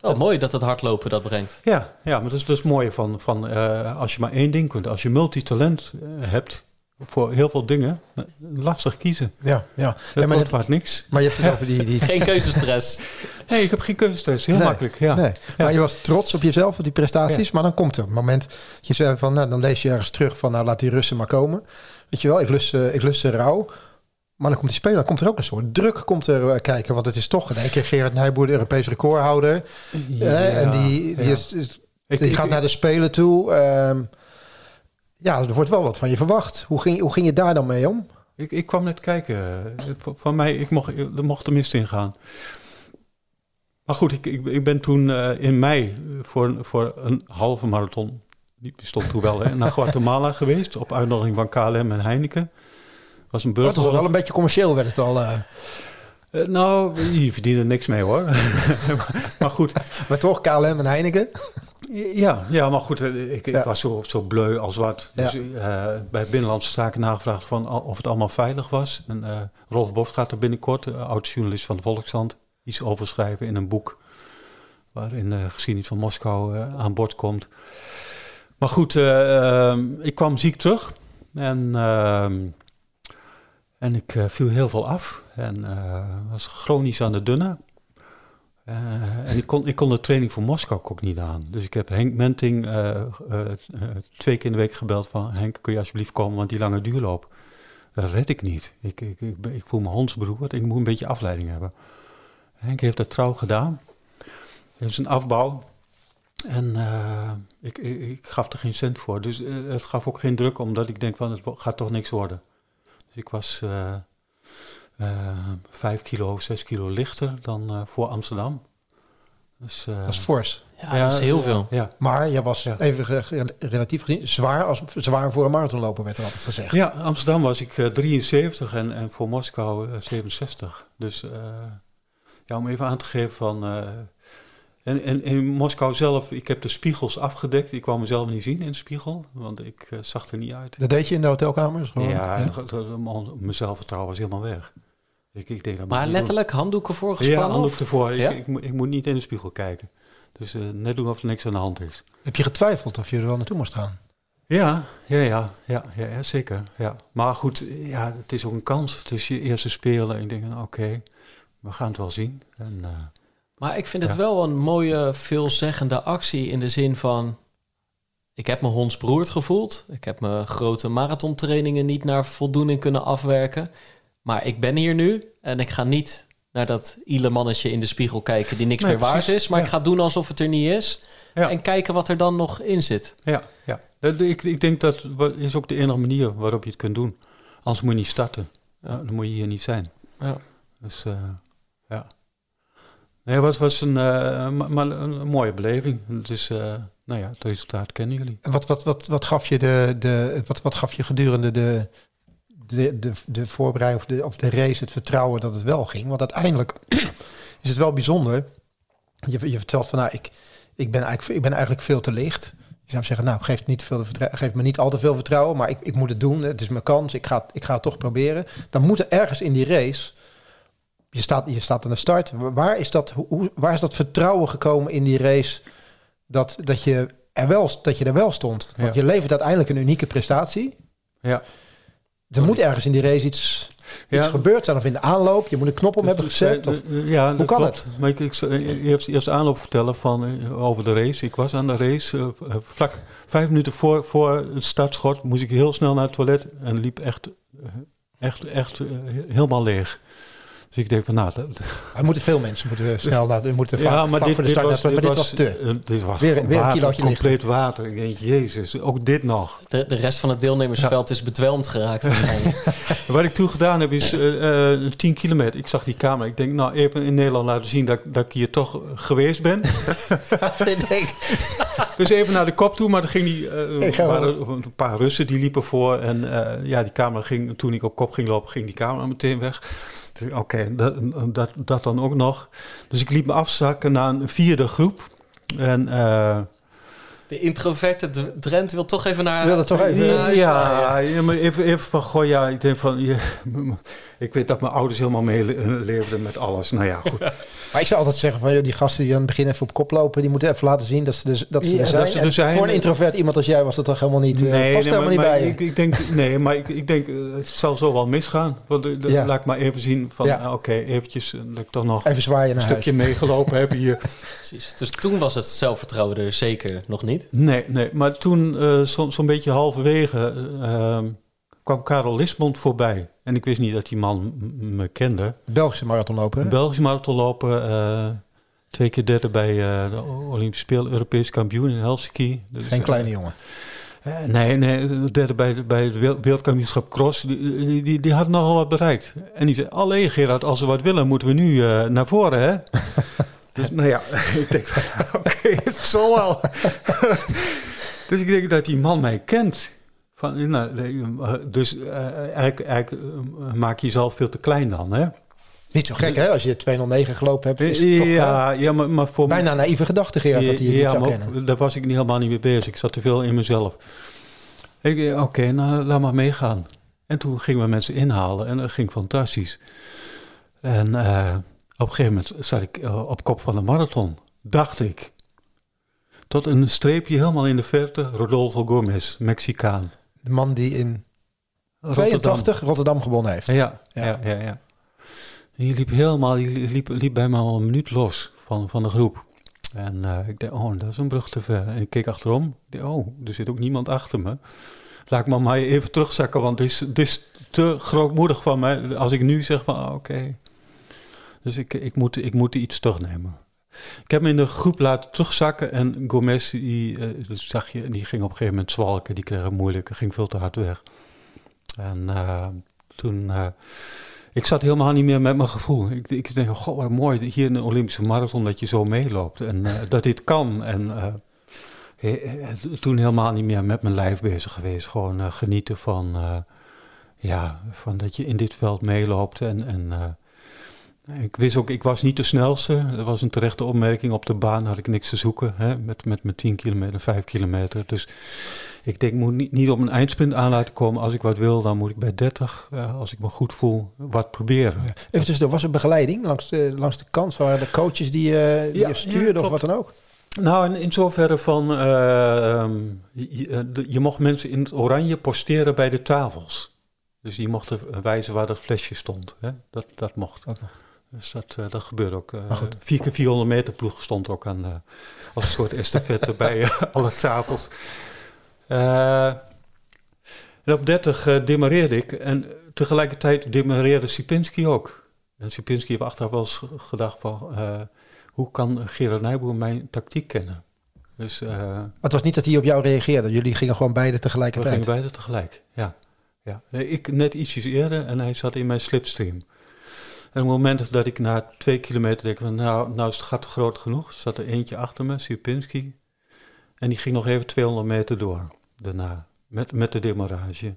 Oh, mooi dat het hardlopen dat brengt. Ja, ja maar dat is dus het mooie van, van eh, als je maar één ding kunt. Als je multitalent eh, hebt voor heel veel dingen, lastig kiezen. Ja, ja. Dat Ja, maar, vaak niks. maar je hebt het over die... die Geen keuzestress. Nee, ik heb geen keuzestress. Heel Nee, makkelijk. Ja. Nee, maar je was trots op jezelf, op die prestaties. Maar dan komt er een moment, dat je zei van, nou, dan lees je ergens terug van, nou, laat die Russen maar komen. Weet je wel, ik lust, eh, ik lust ze rauw. Maar dan komt die speler, dan komt er ook een soort druk komt er eh, kijken. Want het is toch in één keer Gerard Nijboer, de Europees recordhouder. Eh, en die, die, ja. is, is- Ik- die ik- gaat naar de Spelen toe. Ehm, ja, er wordt wel wat van je verwacht. Hoe ging, hoe ging je daar dan mee om? Ik, ik kwam net kijken. Van, mij, ik mocht, er mocht de mist in gaan. Maar goed, ik, ik, ik ben toen eh, in mei voor, voor een halve marathon, die bestond toen wel, hè, naar Guatemala geweest. Op uitnodiging van KLM en Heineken. Was een Dat was burger. wel een beetje commercieel, werd het al. eh. Eh, nou, je verdient er niks mee hoor. maar goed, maar toch, KLM en Heineken. Ja, ja maar goed, eh, ik, ik was zo, zo bleu als wat. Dus eh, bij Binnenlandse Zaken nagevraagd van of het allemaal veilig was. En eh, Rolf Bos gaat er binnenkort, uh, oud-journalist van de Volkshand, iets over schrijven in een boek. Waarin de geschiedenis van Moskou aan bod komt. Maar goed, eh, ehm, ik kwam ziek terug. En, ehm, en ik viel heel veel af. En was chronisch aan de dunne. Eh, en ik kon, ik kon de training voor Moskou ook niet aan. Dus ik heb Henk Menting eh, eh, twee keer in de week gebeld van... Henk, kun je alsjeblieft komen, want die lange duurloop... dat red ik niet. Ik, ik, ik, ik voel me hondsberoerd. Ik moet een beetje afleiding hebben. Henk heeft dat trouw gedaan. Het is een afbouw. En ik, ik, ik gaf er geen cent voor. Dus het gaf ook geen druk, omdat ik denk van... het gaat toch niks worden. Dus ik was... eh, vijf kilo, zes kilo lichter dan eh, voor Amsterdam. Dus, eh, Dat is fors. Ja, dat is heel veel. Ja, Maar je was Ja. even relatief gezien zwaar, als, zwaar voor een marathonloper, werd er altijd gezegd. ja Amsterdam was ik eh, 73 en, en voor Moskou eh, 67. Dus eh, ja, om even aan te geven van... en, en in Moskou zelf, ik heb de spiegels afgedekt. Ik kwam mezelf niet zien in de spiegel, want ik eh, zag er niet uit. Dat deed je in de hotelkamer? Gewoon, ja, ja. dat- dat- mijn zelfvertrouwen was helemaal weg. Dus ik, dat Maar letterlijk handdoeken doen. voorgespannen? Ja, handdoek of? ervoor. Ja? Ik, ik, moet- ik moet niet in de spiegel kijken. Dus eh, net doen of er niks aan de hand is. Heb je getwijfeld of je er wel naartoe moest gaan? Ja, ja, ja, ja, ja, ja, zeker. Ja. Maar goed, ja, het is ook een kans. Het is je eerste spelen. En ik denk, oké, we gaan het wel zien. En, eh, Maar ik vind het Ja. wel een mooie, veelzeggende actie in de zin van... Ik heb me hondsberoerd gevoeld. Ik heb mijn grote marathontrainingen niet naar voldoening kunnen afwerken. Maar ik ben hier nu en ik ga niet naar dat ile mannetje in de spiegel kijken die niks Nee, meer waard is. Maar ja. ik ga doen alsof het er niet is. Ja. En kijken wat er dan nog in zit. ja, ja. Ik, ik denk dat is ook de enige manier waarop je het kunt doen. Anders moet je niet starten. Ja. Dan moet je hier niet zijn. Ja. Dus ja. Nee, het was, was een, eh, ma- maar een, mooie beleving. Het is, eh, nou ja, het resultaat kennen jullie. Wat, wat, wat, wat, gaf je de, de, wat, wat gaf je gedurende de, de, de, de voorbereiding of de, of de race het vertrouwen dat het wel ging? Want uiteindelijk is het wel bijzonder. Je, je vertelt van, nou, ik, ik, ben eigenlijk, ik ben eigenlijk veel te licht. Je zou zeggen, nou, geef, niet veel geef me niet al te veel vertrouwen, maar ik, ik moet het doen. Het is mijn kans, ik ga, ik ga het toch proberen. Dan moet er ergens in die race, je staat, je staat aan de start. Waar is, dat, hoe, waar is dat vertrouwen gekomen in die race dat, dat, je, er wel, dat je er wel stond? Want Ja. je levert uiteindelijk een unieke prestatie. Ja. Er moet ergens in die race iets, Ja. iets gebeurd zijn. Of in de aanloop, je moet een knop om hebben Dus, gezet. eh, Of, eh, ja, dat kan klopt. Maar ik, ik zal eerst, eerst de aanloop vertellen van, eh, over de race. Ik was aan de race. eh, eh, vlak vijf minuten voor, voor het startschot moest ik heel snel naar het toilet. En liep echt, eh, echt, echt eh, helemaal leeg. Dus ik denk van, nou... Dat, er moeten veel mensen moeten snel naar, er moeten ja, maar dit, voor de dit start was, naar- maar dit was, was te. eh, dit was Weer- weer een water, compleet water. Ik denk, jezus, ook dit nog. De, de rest van het deelnemersveld is bedwelmd geraakt. Wat ik toen gedaan heb is eh, eh, 10 kilometer. Ik zag die camera. Ik denk, nou even in Nederland laten zien dat, dat ik hier toch geweest ben. Ik denk, Dus even naar de kop toe, maar dan ging die, eh, er waren een paar Russen die liepen voor. En eh, ja, die camera ging, toen ik op kop ging lopen, ging die camera meteen weg. Oké, dat, dat, dat dan ook nog. Dus ik liet me afzakken naar een vierde groep. En eh, De introverte Drent wil toch even naar... Ik wilde toch even... Ja, ja, ja, maar even, even van, goh, ja, ik denk van, ja, ik weet dat mijn ouders helemaal meeleefden met alles. Nou ja, goed. Maar ik zou altijd zeggen van joh, die gasten die aan het begin even op kop lopen, die moeten even laten zien dat ze, dus, dat ze Ja, er zijn. dat ze er zijn. Voor een introvert iemand als jij was dat toch helemaal niet, eh, past helemaal maar, niet maar bij ik, ik denk, nee, maar ik, ik denk, eh, het zal zo wel misgaan. Want, eh, Ja. Laat ik maar even zien van, Ja. oké, eventjes, dat ik toch nog Even zwaaien een naar huis. stukje meegelopen heb hier. Precies. Dus toen was het zelfvertrouwen er zeker nog niet. Nee, nee, maar toen, eh, zo- zo'n beetje halverwege, eh, ehm, kwam Karel Lismond voorbij. En ik wist niet dat die man me kende. Belgische marathonloper. hè? Belgische marathonloper, eh twee keer derde bij de Olympische Spelen, Europees kampioen in Helsinki. Dus, Geen kleine jongen. Nee, nee, derde bij, de- bij het wereld- wereldkampioenschap cross. Die, die, die, die had nogal wat bereikt. En die zei, alleen Gerard, als we wat willen, moeten we nu naar voren, hè? dus nou ja, ik denk oké, het zal wel. dus ik denk dat die man mij kent. Van, nou, dus eh, eigenlijk, eigenlijk eh, maak je jezelf veel te klein dan, hè? Niet zo gek hè, als je 209 gelopen hebt. Is het toch, eh, ja, ja, maar, maar voor bijna naïeve gedachte Gerard dat hij je niet zou maar kennen. daar was ik niet helemaal niet mee bezig. Ik zat te veel in mezelf. Ik Oké, nou laat maar meegaan. En toen gingen we mensen inhalen en dat ging fantastisch. En eh, op een gegeven moment zat ik eh, op kop van de marathon, dacht ik. Tot een streepje helemaal in de verte, Rodolfo Gomez, Mexicaan. De man die in Rotterdam. 82 Rotterdam gewonnen heeft. Ja, Ja. ja, ja. je liep helemaal, je liep, liep bij al een minuut los van, van de groep. En eh, ik dacht, oh, dat is een brug te ver. En ik keek achterom. Dacht, oh, er zit ook niemand achter me. Laat ik maar maar even terugzakken, want is, het is te grootmoedig van mij. Als ik nu zeg van, ah, oké. Dus ik, ik, moet, ik moet iets terugnemen. Ik heb me in de groep laten terugzakken en Gomez, die, eh, zag je, die ging op een gegeven moment zwalken. Die kreeg het moeilijk, ging veel te hard weg. En eh, toen, eh, ik zat helemaal niet meer met mijn gevoel. Ik, ik denk, god, wat mooi, hier in de Olympische Marathon dat je zo meeloopt. En dat dit kan. En toen helemaal niet meer met mijn lijf bezig geweest. Gewoon genieten van, ja, van dat je in dit veld meeloopt. En, en ik wist ook, ik was niet de snelste. Dat was een terechte opmerking. Op de baan had ik niks te zoeken. Hè, met, met mijn 10 kilometer, 5 kilometer. Dus ik denk, ik moet niet, niet op een eindsprint aan laten komen. Als ik wat wil, dan moet ik bij 30, eh, als ik me goed voel, wat proberen. Even tussendoor, was er begeleiding langs de, langs de kant? Waren er coaches die, eh die Ja, je stuurden ja, of wat dan ook? Nou, in, in zoverre van, eh, ehm, je, eh, de- je mocht mensen in het oranje posteren bij de tafels. Dus die mochten wijzen waar dat flesje stond. Hè? Dat, dat mocht. Dat mocht. Dus dat, dat gebeurde ook. Maar goed. 4 keer 400 meter ploeg stond ook aan, eh, als een soort estafette bij alle tafels. En op 30 eh demareerde ik en tegelijkertijd demareerde Sipinski ook. En Sipinski heeft achteraf wel eens ge- gedacht van, hoe kan Gerard Nijboer mijn tactiek kennen? Dus Maar het was niet dat hij op jou reageerde. Jullie gingen gewoon beide we tegelijkertijd. gingen beide tegelijk, ja. ja. Ik net ietsjes eerder en hij zat in mijn slipstream. En op het moment dat ik na twee kilometer denk van nou, nou is het gat groot genoeg, zat er eentje achter me, Sierpinski. En die ging nog even 200 meter door daarna, met, met de demarrage.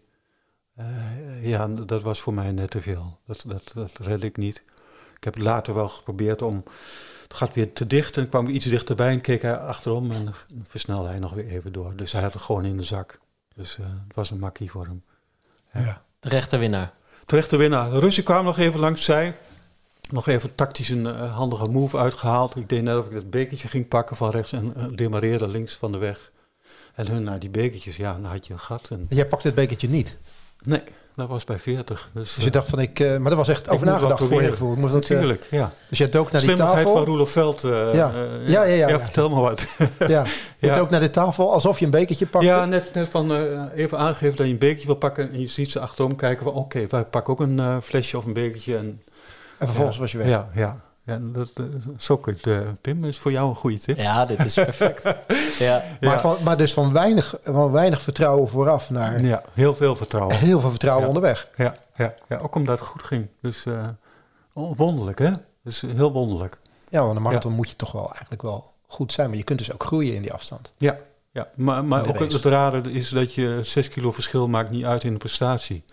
Eh, ja, dat was voor mij net te veel. Dat, dat, dat redde ik niet. Ik heb later wel geprobeerd om het gat weer te dichten. En kwam iets dichterbij en keek hij achterom en versnelde hij nog weer even door. Dus hij had het gewoon in de zak. Dus eh, het was een makkie voor hem. Ja. De rechte winnaar. Terechte winnaar. De Russen kwamen nog even langs zij. Nog even tactisch een eh, handige move uitgehaald. Ik deed net of ik dat bekertje ging pakken van rechts en uh, demareerde links van de weg. En hun naar die bekertjes, ja, dan had je een gat. En... Jij pakte het bekertje niet. Nee, dat was bij 40. Dus, Dus je dacht van ik... eh, maar er was echt over nagedacht voor je gevoel. Moest dat, eh, Natuurlijk, ja. dus jij dook naar die tafel. van Roelof Veld. eh, Ja. eh, Ja, ja, ja, ja. vertel maar wat. Ja, je Ja. dook naar de tafel alsof je een bekertje pakte. Ja, net, net van eh, even aangeven dat je een bekertje wil pakken. En je ziet ze achterom kijken van oké, wij pakken ook een eh, flesje of een bekertje. En, en vervolgens ja, was je weg. Ja, ja. Ja dat, eh, je het, eh, Pim. is voor jou een goede tip. Ja, dit is perfect. ja. Maar, Ja. van, maar dus van weinig, van weinig vertrouwen vooraf naar Ja, heel veel vertrouwen. heel veel vertrouwen Ja. onderweg. Ja, ja, ja, ook omdat het goed ging. Dus eh, oh, wonderlijk, hè? Dus heel wonderlijk. Ja, want een marathon moet je toch wel eigenlijk wel goed zijn. Maar je kunt dus ook groeien in die afstand. Ja, ja. maar, maar ook race. het rare is dat je 6 kilo verschil maakt niet uit in de prestatie.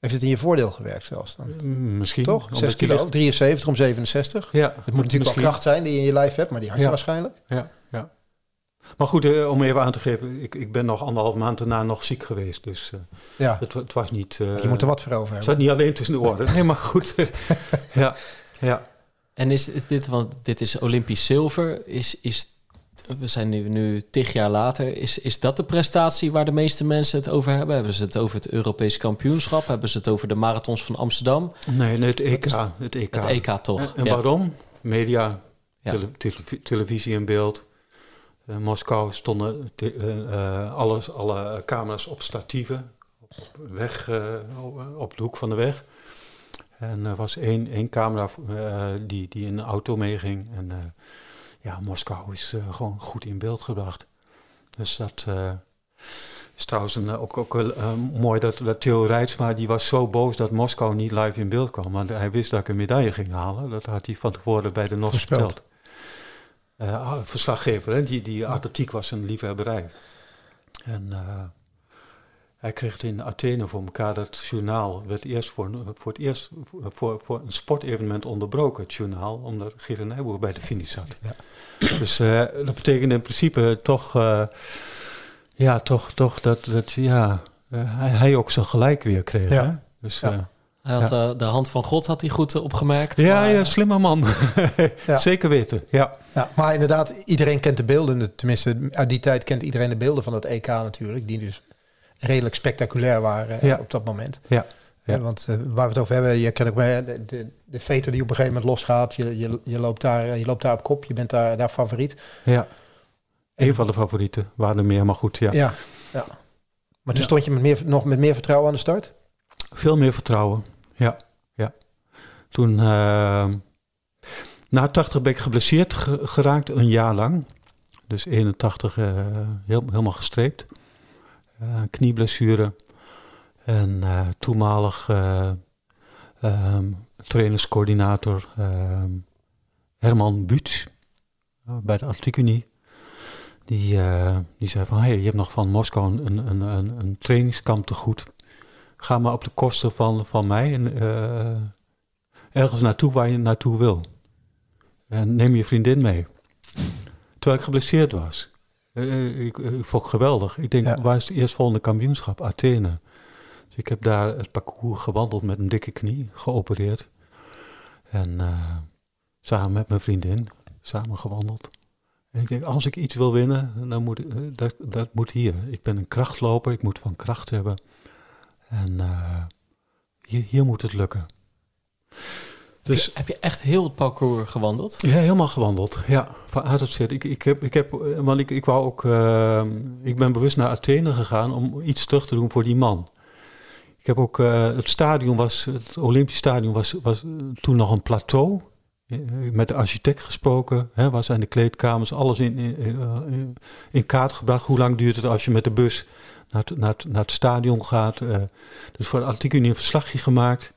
Heeft het in je voordeel gewerkt zelfs dan? Mm, Misschien. Toch? omdat 6 je kilo, ligt- 73 om 67. Ja, Het moet natuurlijk wel kracht zijn die je in je lijf hebt, maar die had je Ja. waarschijnlijk. Ja, ja. Maar goed, eh, om even aan te geven, ik, ik ben nog anderhalf maand daarna nog ziek geweest. Dus eh, Ja, het, het was niet... eh, je moet er wat voor over Het hebben. zat niet alleen tussen de oren. Nee, maar goed. ja, ja. En is, is dit, want dit is Olympisch zilver, is, is, we zijn nu, nu tig jaar later, is, is dat de prestatie waar de meeste mensen het over hebben? Hebben ze het over het Europees kampioenschap? Hebben ze het over de marathons van Amsterdam? Nee, het EK. Het EK. Het EK toch? En, en Ja. waarom? Media, Ja. tele- tele- televisie in beeld. In Moskou stonden te- eh, eh, alles, alle camera's op statieven. Op, weg, eh, op de hoek van de weg. En er was één, één camera eh, die, die in een auto meeging. En eh, ja, Moskou is eh, gewoon goed in beeld gebracht. Dus dat eh, is trouwens een, eh, ook, ook wel, eh, mooi dat, dat Theo Rijtsma, die was zo boos dat Moskou niet live in beeld kwam. Want hij wist dat ik een medaille ging halen. Dat had hij van tevoren bij de NOS verteld. Ah, verslaggever, hè? Die, die atletiek was een liefhebberij. En hij kreeg het in Athene voor elkaar. Dat journaal werd eerst voor, voor het eerst voor, voor een sportevenement onderbroken, het journaal, omdat Gerard Nijboer bij de finish zat. Dus eh, dat betekent in principe toch, eh, ja, toch, toch dat, dat ja, eh, hij, hij ook zijn gelijk weer kreeg. Ja. Hè? Dus, Ja. eh, Hij had, de hand van God had hij goed opgemerkt. ja, maar- ja, slimme man. Ja. Zeker weten, ja. Ja, maar inderdaad, iedereen kent de beelden. Tenminste, uit die tijd kent iedereen de beelden van dat EK natuurlijk. Die dus redelijk spectaculair waren eh, Ja. op dat moment. Ja. Eh, Ja. want eh, waar we het over hebben, je kent ook de, de, die op een gegeven moment losgaat. Je, je, je, loopt daar, je loopt daar op kop, je bent daar, daar favoriet. ja. Een van de favorieten waren er meer, maar goed, ja. Ja, ja. Maar toen Ja. stond je met meer, nog met meer vertrouwen aan de start? Veel meer vertrouwen, ja. ja. Toen, eh, na 80 ben ik geblesseerd ge- geraakt, een jaar lang. Dus 81 eh, heel, helemaal gestreept. Eh, knieblessure. En eh, toenmalig eh, ehm, trainerscoördinator ehm, Herman Buets eh, bij de Atletiek Unie. Die, die zei van, hey, je hebt nog van Moskou een, een, een, een trainingskamp te goed ga maar op de kosten van, van mij en, ergens naartoe waar je naartoe wil. En neem je vriendin mee. Terwijl ik geblesseerd was. Eh, ik, ik vond het geweldig. Ik denk, Ja. waar is het eerstvolgende kampioenschap? Athene. Dus ik heb daar het parcours gewandeld met een dikke knie, geopereerd. En eh, samen met mijn vriendin, samen gewandeld. En ik denk, als ik iets wil winnen, dan moet, eh, dat, dat moet hier. Ik ben een krachtloper, ik moet van kracht hebben. En eh, hier, hier moet het lukken. Dus heb je echt heel het parcours gewandeld? ja, helemaal gewandeld. Ja, van A tot Z. Ik, ik, heb, ik, heb, eh, want ik, ik wou ook, eh, ik ben bewust naar Athene gegaan om iets terug te doen voor die man. Ik heb ook, eh, het stadion was, het Olympisch stadion was, was toen nog een plateau. Met de architect gesproken, hè, waar zijn de kleedkamers, alles in, in, kaart gebracht. Hoe lang duurt het als je met de bus naar het, naar het, naar het stadion gaat? dus voor de Atletiek Unie een verslagje gemaakt.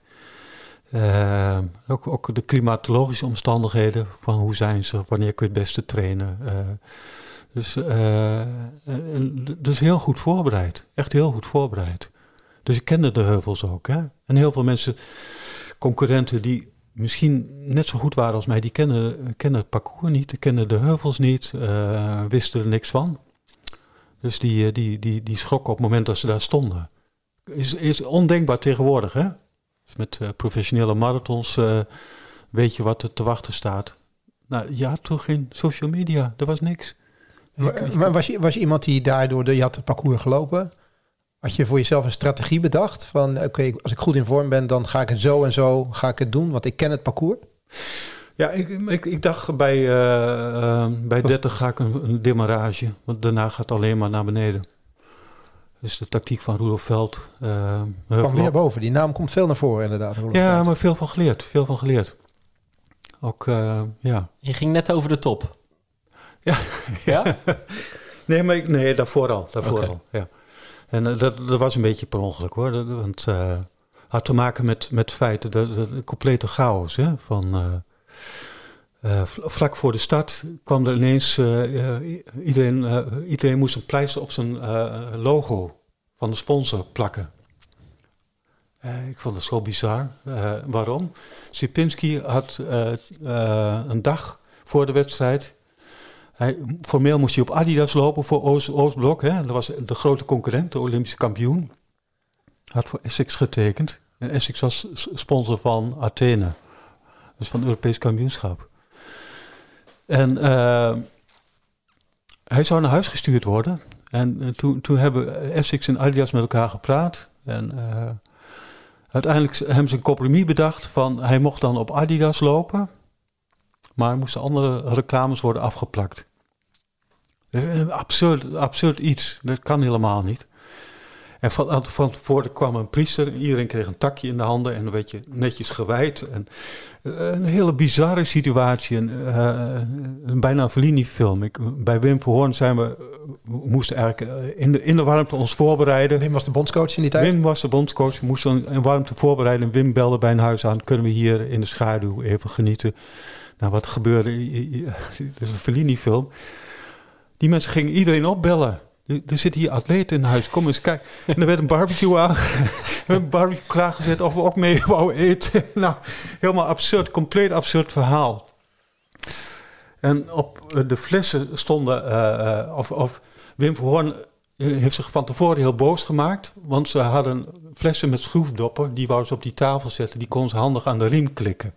Eh, ook, ook de klimatologische omstandigheden van hoe zijn ze, wanneer kun je het beste trainen. eh. dus, eh, en- dus heel goed voorbereid, echt heel goed voorbereid. Dus ik kende de heuvels ook. Hè? En heel veel mensen, concurrenten die misschien net zo goed waren als mij, die kennen, kennen het parcours niet, die kennen de heuvels niet, eh, wisten er niks van. Dus die, eh, die, die, die schrokken op het moment dat ze daar stonden. Is, is ondenkbaar tegenwoordig, hè? Dus met eh, professionele marathons eh, weet je wat er te wachten staat. Nou, ja, toch geen social media. Er was niks. Maar, was, je, was je iemand die daardoor, de, je had het parcours gelopen. Had je voor jezelf een strategie bedacht? Van oké, als ik goed in vorm ben, dan ga ik het zo en zo ga ik het doen. Want ik ken het parcours. Ja, ik, ik, ik dacht bij, eh, bij 30 ga ik een, een demarrage. Want daarna gaat het alleen maar naar beneden. Dus de tactiek van Rudolf Veld. eh, Kwam weer boven. Die naam komt veel naar voren inderdaad. Ja, Veld. maar veel van geleerd. Veel van geleerd. Ook, eh, ja. Je ging net over de top. Ja. Ja? Nee, maar ik, nee, daarvoor al. Daarvoor al, ja. En eh, dat, dat was een beetje per ongeluk hoor. Dat, want eh had te maken met, met feiten, de, de, de complete chaos. Hè, van, eh, vl- vlak voor de start kwam er ineens, eh, eh, iedereen, iedereen moest een pleister op zijn logo van de sponsor plakken. Ik vond het zo bizar. Waarom? Sipinski had een dag voor de wedstrijd. Hij, formeel moest hij op Adidas lopen voor Oost, Oostblok. Hè? Dat was de grote concurrent, de Olympische kampioen. Had voor Essex getekend. En Essex was sponsor van Athene. Dus van het Europees kampioenschap. En eh, hij zou naar huis gestuurd worden. En eh, toen, toen hebben Essex en Adidas met elkaar gepraat. En eh, uiteindelijk hebben ze een compromis bedacht van hij mocht dan op Adidas lopen. Maar moesten andere reclames worden afgeplakt. Eh, Absurd, absurd iets. Dat kan helemaal niet. En van, van tevoren kwam een priester. Iedereen kreeg een takje in de handen. En dan werd je netjes gewijd. En, eh, een hele bizarre situatie. En, eh, een bijna een Fellini-film. Ik, bij Wim Verhoorn zijn we, we moesten eigenlijk eh, in de, in de warmte ons voorbereiden. Wim was de bondscoach in die tijd. Wim was de bondscoach. We moesten in warmte voorbereiden. En Wim belde bij een huis aan. Kunnen we hier in de schaduw even genieten? Nou, wat gebeurde? Het is een Fellini-film. Die mensen gingen iedereen opbellen. Er zitten hier atleten in huis. Kom eens kijken. En er werd een barbecue aan. een barbecue klaargezet of we ook mee wou eten. nou, helemaal absurd. Compleet absurd verhaal. En op eh, de flessen stonden... eh, of, of Wim Verhoorn heeft zich van tevoren heel boos gemaakt. Want ze hadden flessen met schroefdopper. Die wou ze op die tafel zetten. Die kon ze handig aan de riem klikken.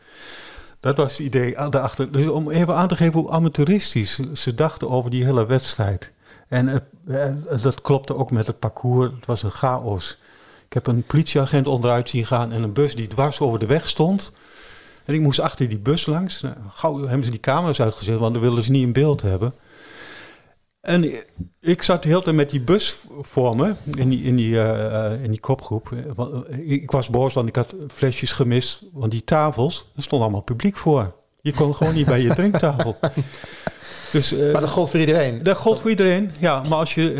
Dat was het idee daarachter. Dus om even aan te geven hoe amateuristisch ze dachten over die hele wedstrijd. En het, eh, dat klopte ook met het parcours. Het was een chaos. Ik heb een politieagent onderuit zien gaan en een bus die dwars over de weg stond. En ik moest achter die bus langs. Nou, gauw hebben ze die camera's uitgezet, want dan wilden ze niet in beeld hebben. En ik zat de hele tijd met die bus voor me, in die, in die, eh, eh, in die kopgroep. Eh, eh, Ik was boos, want ik had flesjes gemist. Want die tafels, er stond allemaal publiek voor. Je kon gewoon niet bij je drinktafel. Dus, eh, Maar dat gold voor iedereen. dat gold voor iedereen, ja. Maar als je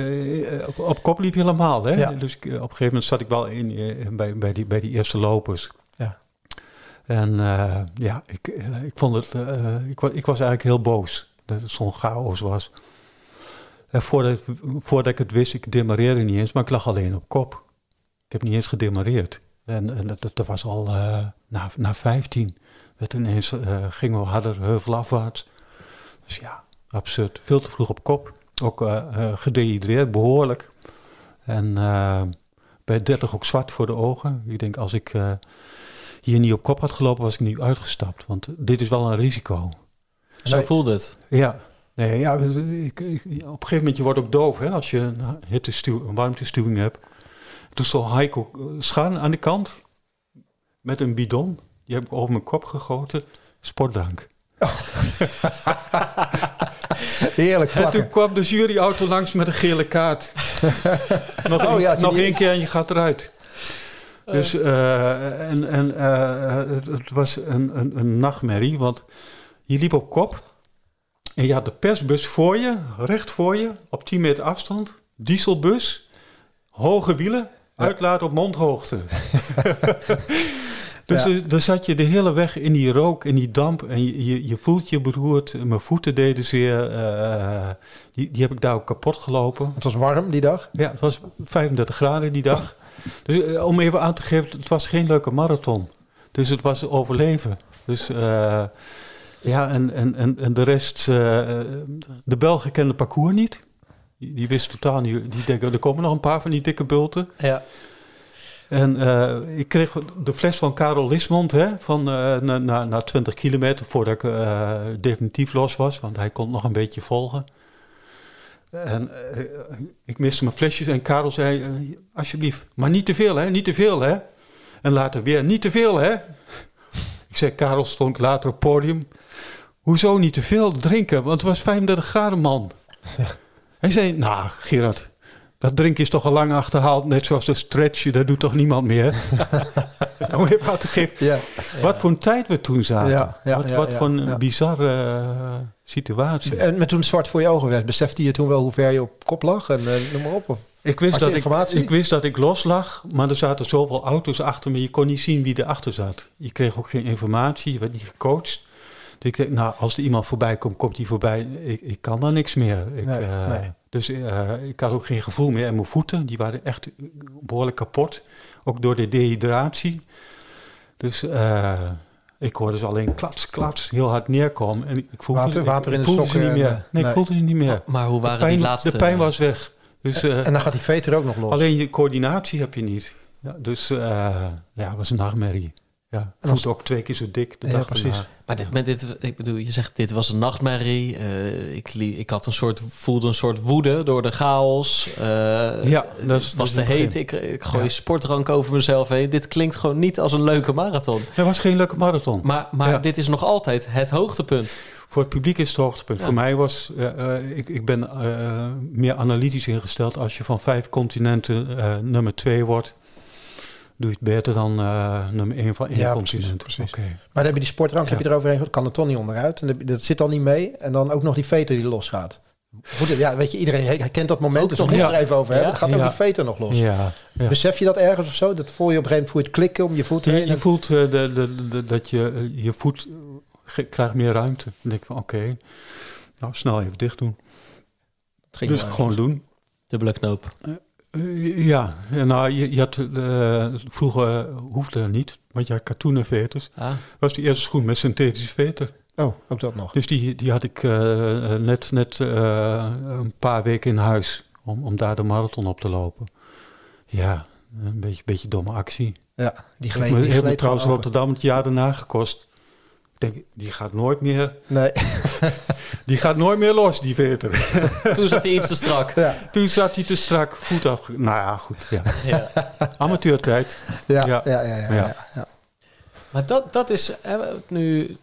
eh, op, op kop liep je helemaal, hè. Ja. Dus eh, op een gegeven moment zat ik wel in, bij, bij, die, bij die eerste lopers. Ja. En ja, ik, ik vond het... ik, wa- ik was eigenlijk heel boos dat het zo'n chaos was. En voordat, voordat ik het wist, ik demareerde niet eens, maar ik lag alleen op kop. Ik heb niet eens gedemareerd. En, en dat, was al na, na 15. Werd ineens, eh, gingen we harder heuvelafwaarts. Dus ja, absurd. Veel te vroeg op kop. Ook eh, eh, gedehydreerd, behoorlijk. En eh, bij 30 ook zwart voor de ogen. Ik denk, als ik eh, hier niet op kop had gelopen, was ik nu uitgestapt. Want dit is wel een risico. Zo Nee. voelt het. Ja, nee, ja ik, ik- op een gegeven moment je wordt ook doof hè, als je een, hittestuw, een warmtestuwing hebt. Toen stond Heiko Schaan aan de kant met een bidon. Die heb ik over mijn kop gegoten. Sportdrank. Heerlijk En plakken. toen kwam de juryauto langs met een gele kaart. nog Oh ja, die- één keer en je gaat eruit. Dus, eh, en, en eh, het, het was een, een, een nachtmerrie, want je liep op kop en je had de persbus voor je, recht voor je, op 10 meter afstand, dieselbus, hoge wielen, uitlaat op mondhoogte. dus Ja. er zat je de hele weg in die rook, in die damp en je, je, je voelt je beroerd. Mijn voeten deden zeer, eh, die, die heb ik daar ook kapot gelopen. Het was warm die dag. Ja, het was 35 graden die dag. Dus eh, om even aan te geven, het was geen leuke marathon. Dus het was overleven. Dus eh, ja, en, en, en, en de rest, eh, de Belgen kenden het parcours niet. Die, die wisten totaal niet, die denken, er komen nog een paar van die dikke bulten. Ja. En eh, ik kreeg de fles van Karel Lismond hè, van, eh, na, na, na 20 kilometer voordat ik eh, definitief los was, want hij kon nog een beetje volgen. En ik miste mijn flesjes en Karel zei, alsjeblieft, maar niet te veel hè, niet te veel hè. En later weer, niet te veel hè. Ik zei, Karel stond later op het podium, hoezo niet te veel drinken, want het was 35 graden man. Hij zei, nou Gerard, dat drinken is toch al lang achterhaald, net zoals de stretch, dat doet toch niemand meer. Om even aan te geven, Ja, wat voor een tijd we toen zaten. Ja, ja, wat ja, wat voor een bizarre eh, situatie. En met toen zwart voor je ogen werd, besefte je toen wel hoe ver je op kop lag en eh, noem maar op? Of? Ik wist, dat ik, ik wist dat ik los lag, maar er zaten zoveel auto's achter me. Je kon niet zien wie erachter zat. Je kreeg ook geen informatie, je werd niet gecoacht. Dus ik denk, nou, als er iemand voorbij komt, komt hij voorbij. Ik, ik kan daar niks meer. Ik, Nee, eh, nee. Dus eh, ik had ook geen gevoel meer in mijn voeten. Die waren echt behoorlijk kapot. Ook door de dehydratie. Dus eh, ik hoorde ze alleen klats, klats heel hard neerkomen. En ik voelde, Water- water in ik de voelde ze sokken niet en, meer. eh, Nee, nee. ik voelde ze niet meer. Maar hoe waren de, pijn, die laatste... de pijn was weg. Dus, eh, En dan gaat die veter ook nog los. alleen je coördinatie heb je niet. Ja, dus eh, ja, het was een nachtmerrie. Ja, voet ook twee keer zo dik de Ja, dag precies. Maar dit, met dit, ik bedoel, je zegt dit was een nachtmerrie. Eh, ik, li- ik had een soort, voelde een soort woede door de chaos. Eh, Ja, dat is- het was dat is te heet. Ik, ik gooi Ja. sportdrank over mezelf heen. Dit klinkt gewoon niet als een leuke marathon. Het was geen leuke marathon. Maar, maar Ja. dit is nog altijd het hoogtepunt. Voor het publiek is het hoogtepunt. Ja. Voor mij was, eh, ik, ik ben eh, meer analytisch ingesteld. Als je van vijf continenten eh, nummer twee wordt, doe je het beter dan eh, nummer één van één Ja, continent. precies. Maar dan heb je die sportdrank Ja. heb je eroverheen gegooid, kan er toch niet onderuit. En dat- zit al niet mee. En dan ook nog die veter die losgaat. Ja, weet je, iedereen herkent dat moment, Ook dus we moeten ja. er even over hebben. Ja. Dan gaat ook Ja. die veter nog los. Ja, ja. Besef je dat ergens of zo? Dat voel je op een gegeven moment voel je het klikken om je voeten Je, heen. je voelt eh, de, de, de- dat je eh, je voet krijgt meer ruimte. Dan denk ik van oké, nou snel even dicht doen. Het ging dus gewoon doen. Dubbele knoop. Eh, ja, nou je, je had eh, vroeger hoefde dat niet, want je had katoenen veters. Ah, was de eerste schoen met synthetische veter. Oh, ook dat nog. Dus die, die had ik eh, net, net eh, een paar weken in huis om, om daar de marathon op te lopen. Ja, een beetje, beetje domme actie. Ja, die Heeft gleed, me, die heeft me gleed trouwens. Rotterdam het jaar daarna gekost. Denk, die gaat nooit meer, Nee, die gaat nooit meer los, die veter. toen zat hij iets te strak. ja, Toen zat hij te strak, voet af. Nou ja, goed. Ja. Ja. Amateurtijd. ja, Ja. ja, ja, ja, ja, Ja. ja. Maar dat, dat is hè, nu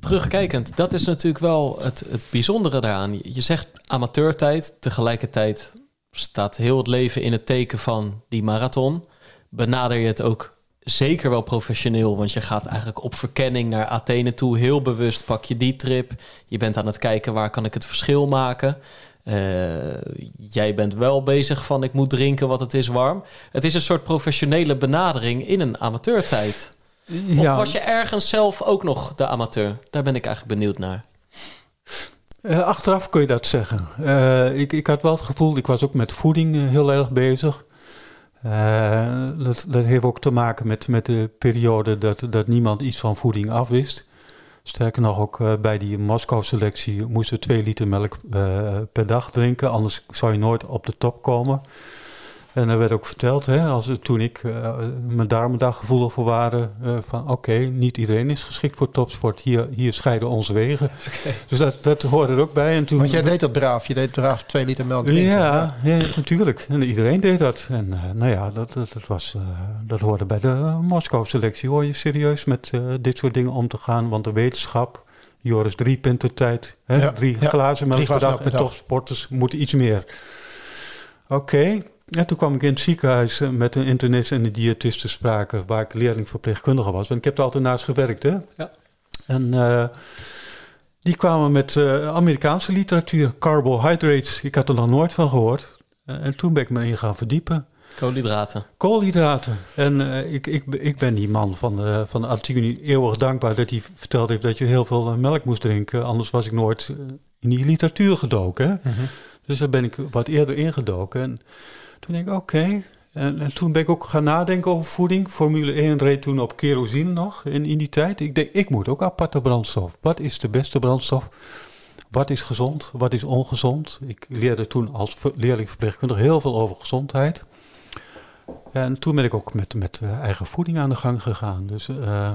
terugkijkend, dat is natuurlijk wel het, het bijzondere daaraan. Je zegt amateurtijd, tegelijkertijd staat heel het leven in het teken van die marathon. Benader je het ook zeker wel professioneel, want je gaat eigenlijk op verkenning naar Athene toe. Heel bewust pak je die trip. Je bent aan het kijken waar kan ik het verschil maken. Eh, jij bent wel bezig van ik moet drinken, want het is warm. Het is een soort professionele benadering in een amateurtijd. Of Ja, was je ergens zelf ook nog de amateur? Daar ben ik eigenlijk benieuwd naar. eh, achteraf kun je dat zeggen. Eh, ik, ik had wel het gevoel, ik was ook met voeding heel erg bezig. Eh, dat, heeft ook te maken met, met de periode dat, dat niemand iets van voeding afwist. Sterker nog, ook eh, bij die Moskou-selectie moesten we twee liter melk eh, per dag drinken. Anders zou je nooit op de top komen. En er werd ook verteld, hè, als, toen ik eh, mijn darmen daar gevoelig voor waren, eh, van oké, niet iedereen is geschikt voor topsport. Hier, hier scheiden onze wegen. Dus dat, dat hoorde er ook bij. En toen, Want jij deed dat braaf. Je deed braaf twee liter melk drinken. ja, ja, natuurlijk. En iedereen deed dat. En eh, nou ja, dat, dat, dat, was, eh, dat hoorde bij de Moskou-selectie. Hoor je serieus met eh, dit soort dingen om te gaan? Want de wetenschap, Joris drie pinten tijd, hè, Ja, drie ja. glazen melk per dag. En dag. topsporters moeten iets meer. Oké. En toen kwam ik in het ziekenhuis eh, met een internist en een diëtist te sprake, waar ik leerlingverpleegkundige was. Want ik heb er altijd naast gewerkt, hè? Ja. En eh, die kwamen met eh, Amerikaanse literatuur, carbohydrates. Ik had er nog nooit van gehoord. Eh, en toen ben ik me in gaan verdiepen. Koolhydraten. Koolhydraten. En ik, ik, ik ben die man van de, van de Antigone eeuwig dankbaar dat hij verteld heeft dat je heel veel melk moest drinken. Anders was ik nooit in die literatuur gedoken. Hè? Mhm. Dus daar ben ik wat eerder ingedoken. En toen denk ik, oké. En, en toen ben ik ook gaan nadenken over voeding. Formule 1 reed toen op kerosine nog in, in die tijd. Ik denk, ik moet ook aparte brandstof. Wat is de beste brandstof? Wat is gezond? Wat is ongezond? Ik leerde toen als ver- leerlingverpleegkundige heel veel over gezondheid. En toen ben ik ook met, met eh, eigen voeding aan de gang gegaan. Dus eh,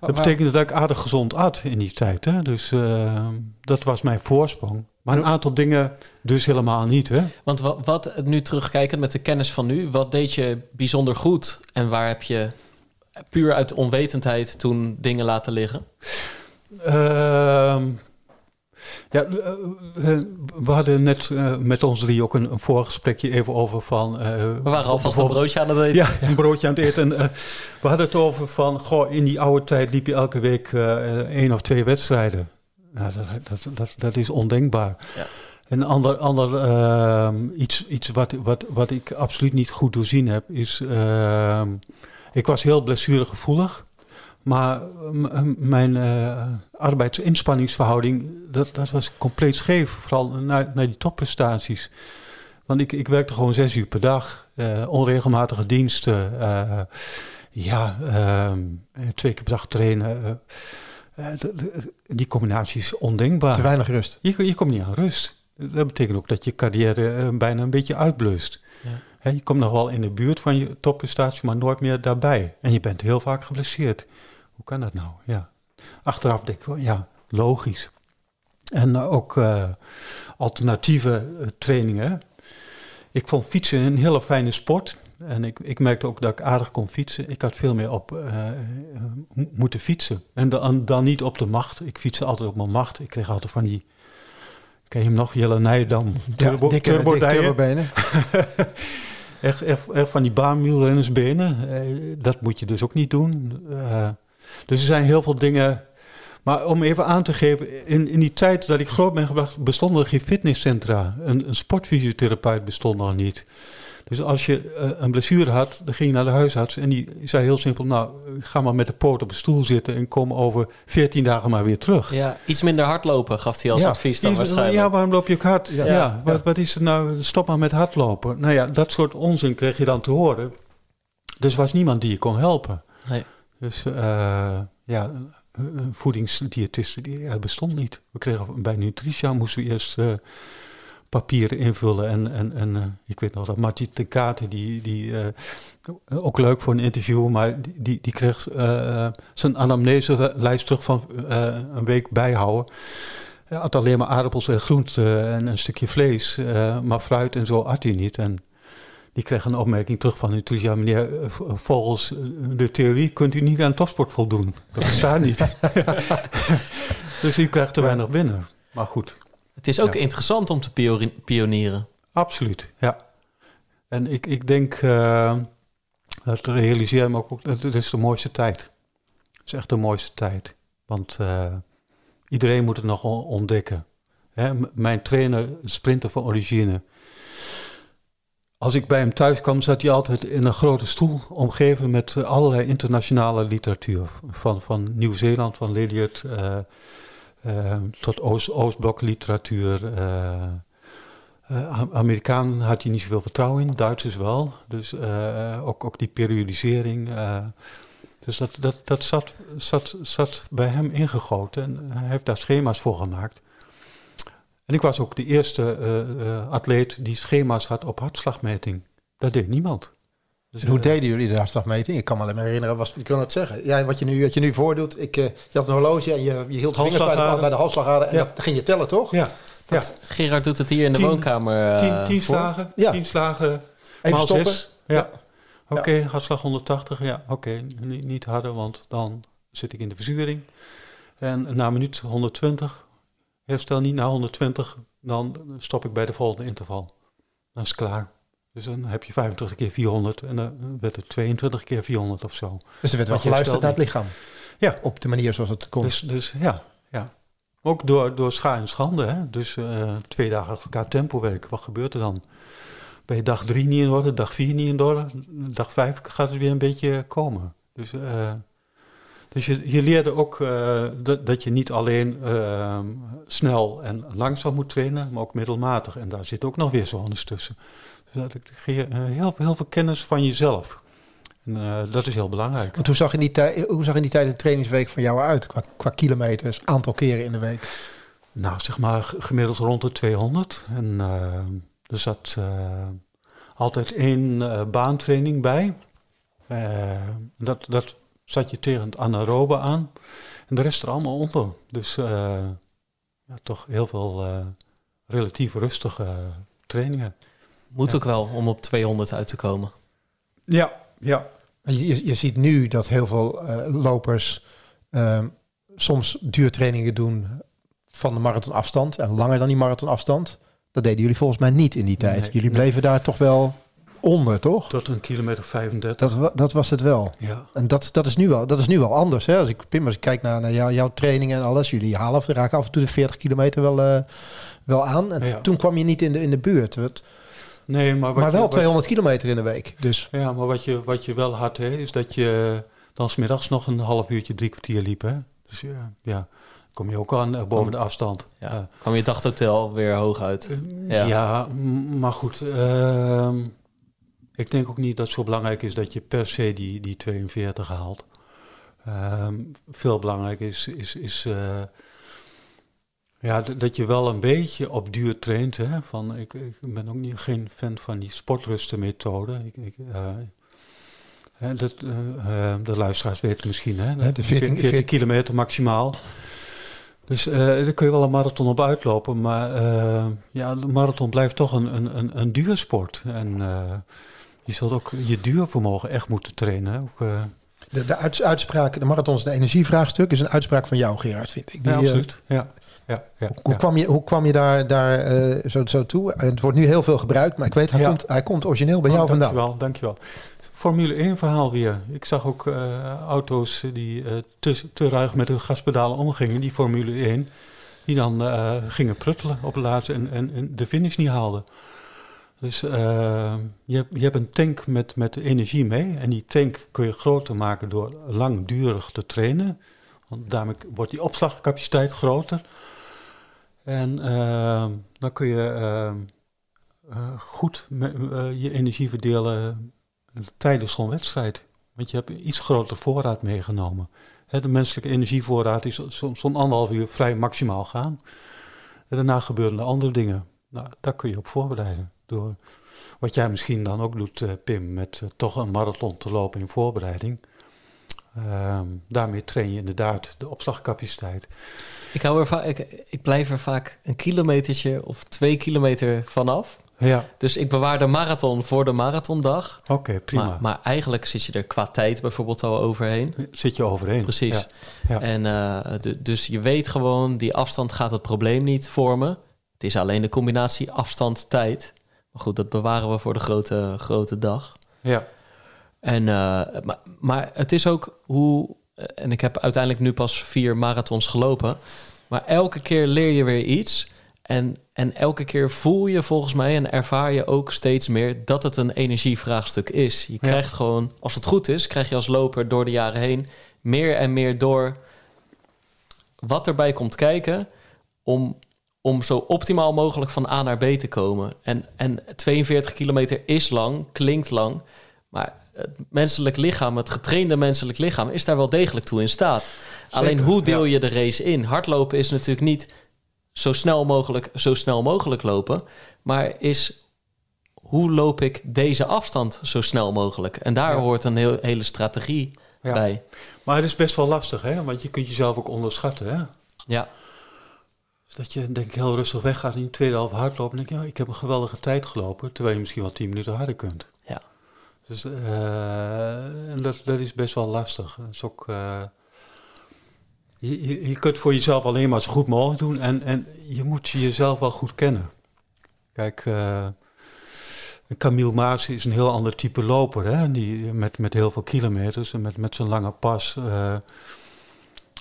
dat betekende dat ik aardig gezond at in die tijd. Hè? Dus eh, dat was mijn voorsprong. Maar een aantal dingen dus helemaal niet. Hè? Want wat, wat nu terugkijkend met de kennis van nu, wat deed je bijzonder goed en waar heb je puur uit onwetendheid toen dingen laten liggen? Ehm, ja, eh, we hadden net eh, met ons drie ook een, een voorgesprekje even over van... eh, We waren alvast een broodje aan het eten. Ja, een broodje aan het eten. En, we hadden het over van, goh, in die oude tijd liep je elke week één of twee wedstrijden. Nou, dat, dat, dat, dat is ondenkbaar. Ja. Een ander, ander ehm, iets, iets wat, wat, wat ik absoluut niet goed doorzien heb, is... ehm, ik was heel blessuregevoelig. Maar mijn eh, arbeidsinspanningsverhouding, dat, dat was compleet scheef. Vooral naar, naar die topprestaties. Want ik, ik werkte gewoon zes uur per dag. eh, onregelmatige diensten. eh, ja, ehm, twee keer per dag trainen. Eh, die combinatie is ondenkbaar. Te weinig rust. Je, je komt niet aan rust. Dat betekent ook dat je carrière eh, bijna een beetje uitblust. Ja. Je komt nog wel in de buurt van je topprestatie, maar nooit meer daarbij. En je bent heel vaak geblesseerd. Hoe kan dat nou? Ja. Achteraf denk ik ja, logisch. En eh, ook alternatieve trainingen. Ik vond fietsen een hele fijne sport. En ik, ik merkte ook dat ik aardig kon fietsen. Ik had veel meer op eh, eh, mo- moeten fietsen. En dan, dan niet op de macht. Ik fietste altijd op mijn macht. Ik kreeg altijd van die... Ken je hem nog? Jelle Nijdam. Turbo, ja, dikke, turbo dikke turbobenen. Echt, echt, echt van die baanwielrennersbenen. Eh, dat moet je dus ook niet doen. Dus er zijn heel veel dingen. Maar om even aan te geven, in, in die tijd dat ik groot ben gebracht, bestonden er geen fitnesscentra. Een, een sportfysiotherapeut bestond nog niet. Dus als je eh, een blessure had, dan ging je naar de huisarts en die zei heel simpel, nou, ga maar met de poot op een stoel zitten en kom over 14 dagen maar weer terug. Ja, iets minder hardlopen gaf hij als Ja. advies dan Iets- waarschijnlijk. Ja, waarom loop je ook hard? Ja. Ja. Wat, wat is er nou? Stop maar met hardlopen. Nou ja, dat soort onzin kreeg je dan te horen. Dus was niemand die je kon helpen. Nee. Dus eh, ja, een- een voedingsdiëtist die bestond niet. We kregen bij Nutritia moesten we eerst eh, papieren invullen. En, en, en eh, ik weet nog dat Martie de Katen, die, die eh, ook leuk voor een interview, maar die, die, die kreeg eh, zijn anamneselijst terug van een week bijhouden. Hij had alleen maar aardappels en groenten en een stukje vlees, maar fruit en zo had hij niet. En die kreeg een opmerking terug van Nutritia, meneer, eh, v- volgens de theorie kunt u niet aan topsport voldoen. Dat bestaat niet. dus u krijgt te weinig binnen. Maar goed, Het is ook Ja. interessant om te pionieren. Absoluut, ja. En ik, ik denk, eh, dat realiseer me ook, dat het is de mooiste tijd. Het is echt de mooiste tijd. Want eh, iedereen moet het nog on- ontdekken. Hè, mijn trainer, sprinter van origine. Als ik bij hem thuis kwam, zat hij altijd in een grote stoel, omgeven met eh, allerlei internationale literatuur. Van, van Nieuw-Zeeland, van eh, tot Oost, Oostblok literatuur. eh, eh, Am- Amerikaan had hij niet zoveel vertrouwen in, Duitsers wel. Dus eh, ook, ook die periodisering. eh, dus dat, dat, dat zat, zat, zat bij hem ingegoten en hij heeft daar schema's voor gemaakt. En ik was ook de eerste eh, eh, atleet die schema's had op hartslagmeting. Dat deed niemand. Dus, Hoe eh, deden jullie de hartslagmeting? Ik kan me alleen maar herinneren, was, ik kan het zeggen. Ja, wat, je nu, wat je nu voordoet, ik, eh, je had een horloge en je, je hield de vingers bij de, bij de halsslagader en Ja. dat, dan ging je tellen, toch? Ja, ja. Gerard doet het hier in de Tien- woonkamer. eh, tien, tien voor. slagen, Ja. tien slagen Even maal stoppen. zes. Ja. Ja. Oké, hartslag 180. Ja, oké. Niet, niet harder, want dan zit ik in de verzuring. En na een minuut 120. Herstel niet na 120. Dan stop ik bij de volgende interval. Dan is het klaar. Dus dan heb je 25 keer 400 en dan werd het 22 keer 400 of zo. Dus er werd wel geluisterd naar het lichaam. Ja. Op de manier zoals het kon. Dus, dus ja, ja. Ook door, door scha en schande. Hè? Dus eh, twee dagen achter elkaar tempo werken. Wat gebeurt er dan? Ben je dag drie niet in orde, dag vier niet in orde, dag vijf gaat het weer een beetje komen. Dus, eh, dus je, je leerde ook eh, dat, dat je niet alleen eh, snel en langzaam moet trainen, maar ook middelmatig. En daar zit ook nog weer zones tussen. Dat eh, heel, veel- heel veel kennis van jezelf. En eh, dat is heel belangrijk. Want hoe zag in die tijd, hoe zag in die tijd de trainingsweek van jou uit? Qua, qua kilometers, aantal keren in de week. Nou, zeg maar gemiddeld rond de 200. En eh, er zat altijd één baantraining bij. Dat, dat zat je tegen het anaerobe aan. En de rest er allemaal onder. Dus ja, toch heel veel relatief rustige trainingen. Moet Ja. ook wel om op 200 uit te komen. Ja, ja. Je, je, ziet nu dat heel veel eh, lopers ehm, soms duurtrainingen doen van de marathonafstand en langer dan die marathonafstand. Dat deden jullie volgens mij niet in die tijd. Nee, jullie nee. bleven daar toch wel onder, toch? Tot een kilometer 35. Dat, dat was het wel. Ja. En dat, dat, is, nu wel, dat is nu wel anders. Hè? Als ik, Pim, als ik kijk naar, naar jou- jouw trainingen en alles. Jullie halen of raken af en toe de 40 kilometer wel, eh, wel aan. En Ja. toen kwam je niet in de, in de buurt. Het- Nee, maar, wat maar je- wel wat- 200 kilometer in de week. Dus Ja, maar wat je, wat je wel had, hè, is dat je dan smiddags nog een half uurtje, drie kwartier liep. Hè? Dus ja, ja, kom je ook aan eh, boven de afstand. Ja. Ja. kwam je dagtotaal weer hoog uit. Ja, Ja. maar goed. ehm, ik denk ook niet dat het zo belangrijk is dat je per se die, die 42 haalt. Ehm, veel belangrijk is, is, is eh, ja, dat je wel een beetje op duur traint. Hè? Van, ik, ik ben ook niet, geen fan van die sportrustenmethode. Ik, ik, eh, hè, dat, eh, eh, de luisteraars weten misschien, hè? Hè, de 14 14 kilometer maximaal. Dus daar kun je wel een marathon op uitlopen. Maar ja, de marathon blijft toch een, een, een, een duursport. En je zult ook je duurvermogen echt moeten trainen. hè. Ook, De, de uits- uitspraak, de marathons, de energievraagstuk, is een uitspraak van jou, Gerard, vind ik. Die, ja, absoluut. Ja, ja, ja, hoe, kwam je, hoe kwam je daar, daar eh, zo, zo toe? Het wordt nu heel veel gebruikt, maar ik weet, hij, komt, hij komt origineel bij jou Oh, vandaan. Dankjewel, dankjewel. Formule 1 verhaal weer. Ik zag ook eh, auto's die eh, te, te ruig met hun gaspedalen omgingen, die Formule 1, die dan gingen pruttelen op het laatste en, en, en de finish niet haalden. Dus je, hebt, je hebt een tank met, met energie mee en die tank kun je groter maken door langdurig te trainen. Want daarmee wordt die opslagcapaciteit groter. En eh, dan kun je eh, eh, goed eh, je energie verdelen tijdens zo'n wedstrijd. Want je hebt een iets grotere voorraad meegenomen. De menselijke energievoorraad is soms zo'n anderhalf uur vrij maximaal gaan. En daarna gebeuren er andere dingen. Nou, daar kun je op voorbereiden. Door wat jij misschien dan ook doet, eh, Pim, met eh, toch een marathon te lopen in voorbereiding. Ehm, daarmee train je inderdaad de opslagcapaciteit. Ik, hou er va- ik, ik blijf er vaak een kilometertje of twee kilometer vanaf. Ja, Dus ik bewaar de marathon voor de marathondag. oké, prima. Maar, maar eigenlijk zit je er qua tijd bijvoorbeeld al overheen. Zit je overheen. Precies. Ja. Ja. En eh, du- dus je weet gewoon, die afstand gaat het probleem niet vormen. Het is alleen de combinatie afstand-tijd. Maar goed, dat bewaren we voor de grote, grote dag. Ja. En, eh, maar, maar het is ook hoe... eh, En ik heb uiteindelijk nu pas vier marathons gelopen. Maar elke keer leer je weer iets. En, en elke keer voel je volgens mij en ervaar je ook steeds meer... dat het een energievraagstuk is. Je krijgt gewoon, als het goed is... krijg je als loper door de jaren heen... meer en meer door wat erbij komt kijken... om, om zo optimaal mogelijk van A naar B te komen. En, en 42 kilometer is lang, klinkt lang... maar het menselijk lichaam, het getrainde menselijk lichaam... is daar wel degelijk toe in staat. Alleen hoe deel je de race in? Hardlopen is natuurlijk niet zo snel mogelijk, zo snel mogelijk lopen... maar is hoe loop ik deze afstand zo snel mogelijk? En daar Ja. hoort een heel, hele strategie Ja. bij. Maar het is best wel lastig, hè? want je kunt jezelf ook onderschatten. Hè? Ja, Dus dat je denk ik heel rustig weggaat in de tweede helft hardlopen en denk je, ja, ik heb een geweldige tijd gelopen, terwijl je misschien wel tien minuten harder kunt. Dus eh, dat, dat is best wel lastig. Dat is ook, eh, je, je, kunt voor jezelf alleen maar zo goed mogelijk doen en, en je moet jezelf wel goed kennen. Kijk, eh Camille Maas is een heel ander type loper, hè? Die, met, met heel veel kilometers en met, met zijn lange pas.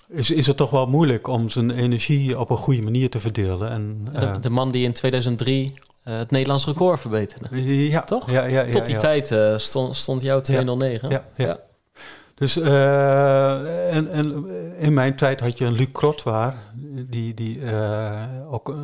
is, is het toch wel moeilijk om zijn energie op een goede manier te verdelen. En, de, de man die in 2003 eh, het Nederlands record verbeterde. ja, Toch? Ja, ja, ja, Tot die ja. tijd eh, stond, stond jou 209. Ja, ja. Dus eh, en, en in mijn tijd had je een Luc Krotwaar, die, die eh, ook, eh,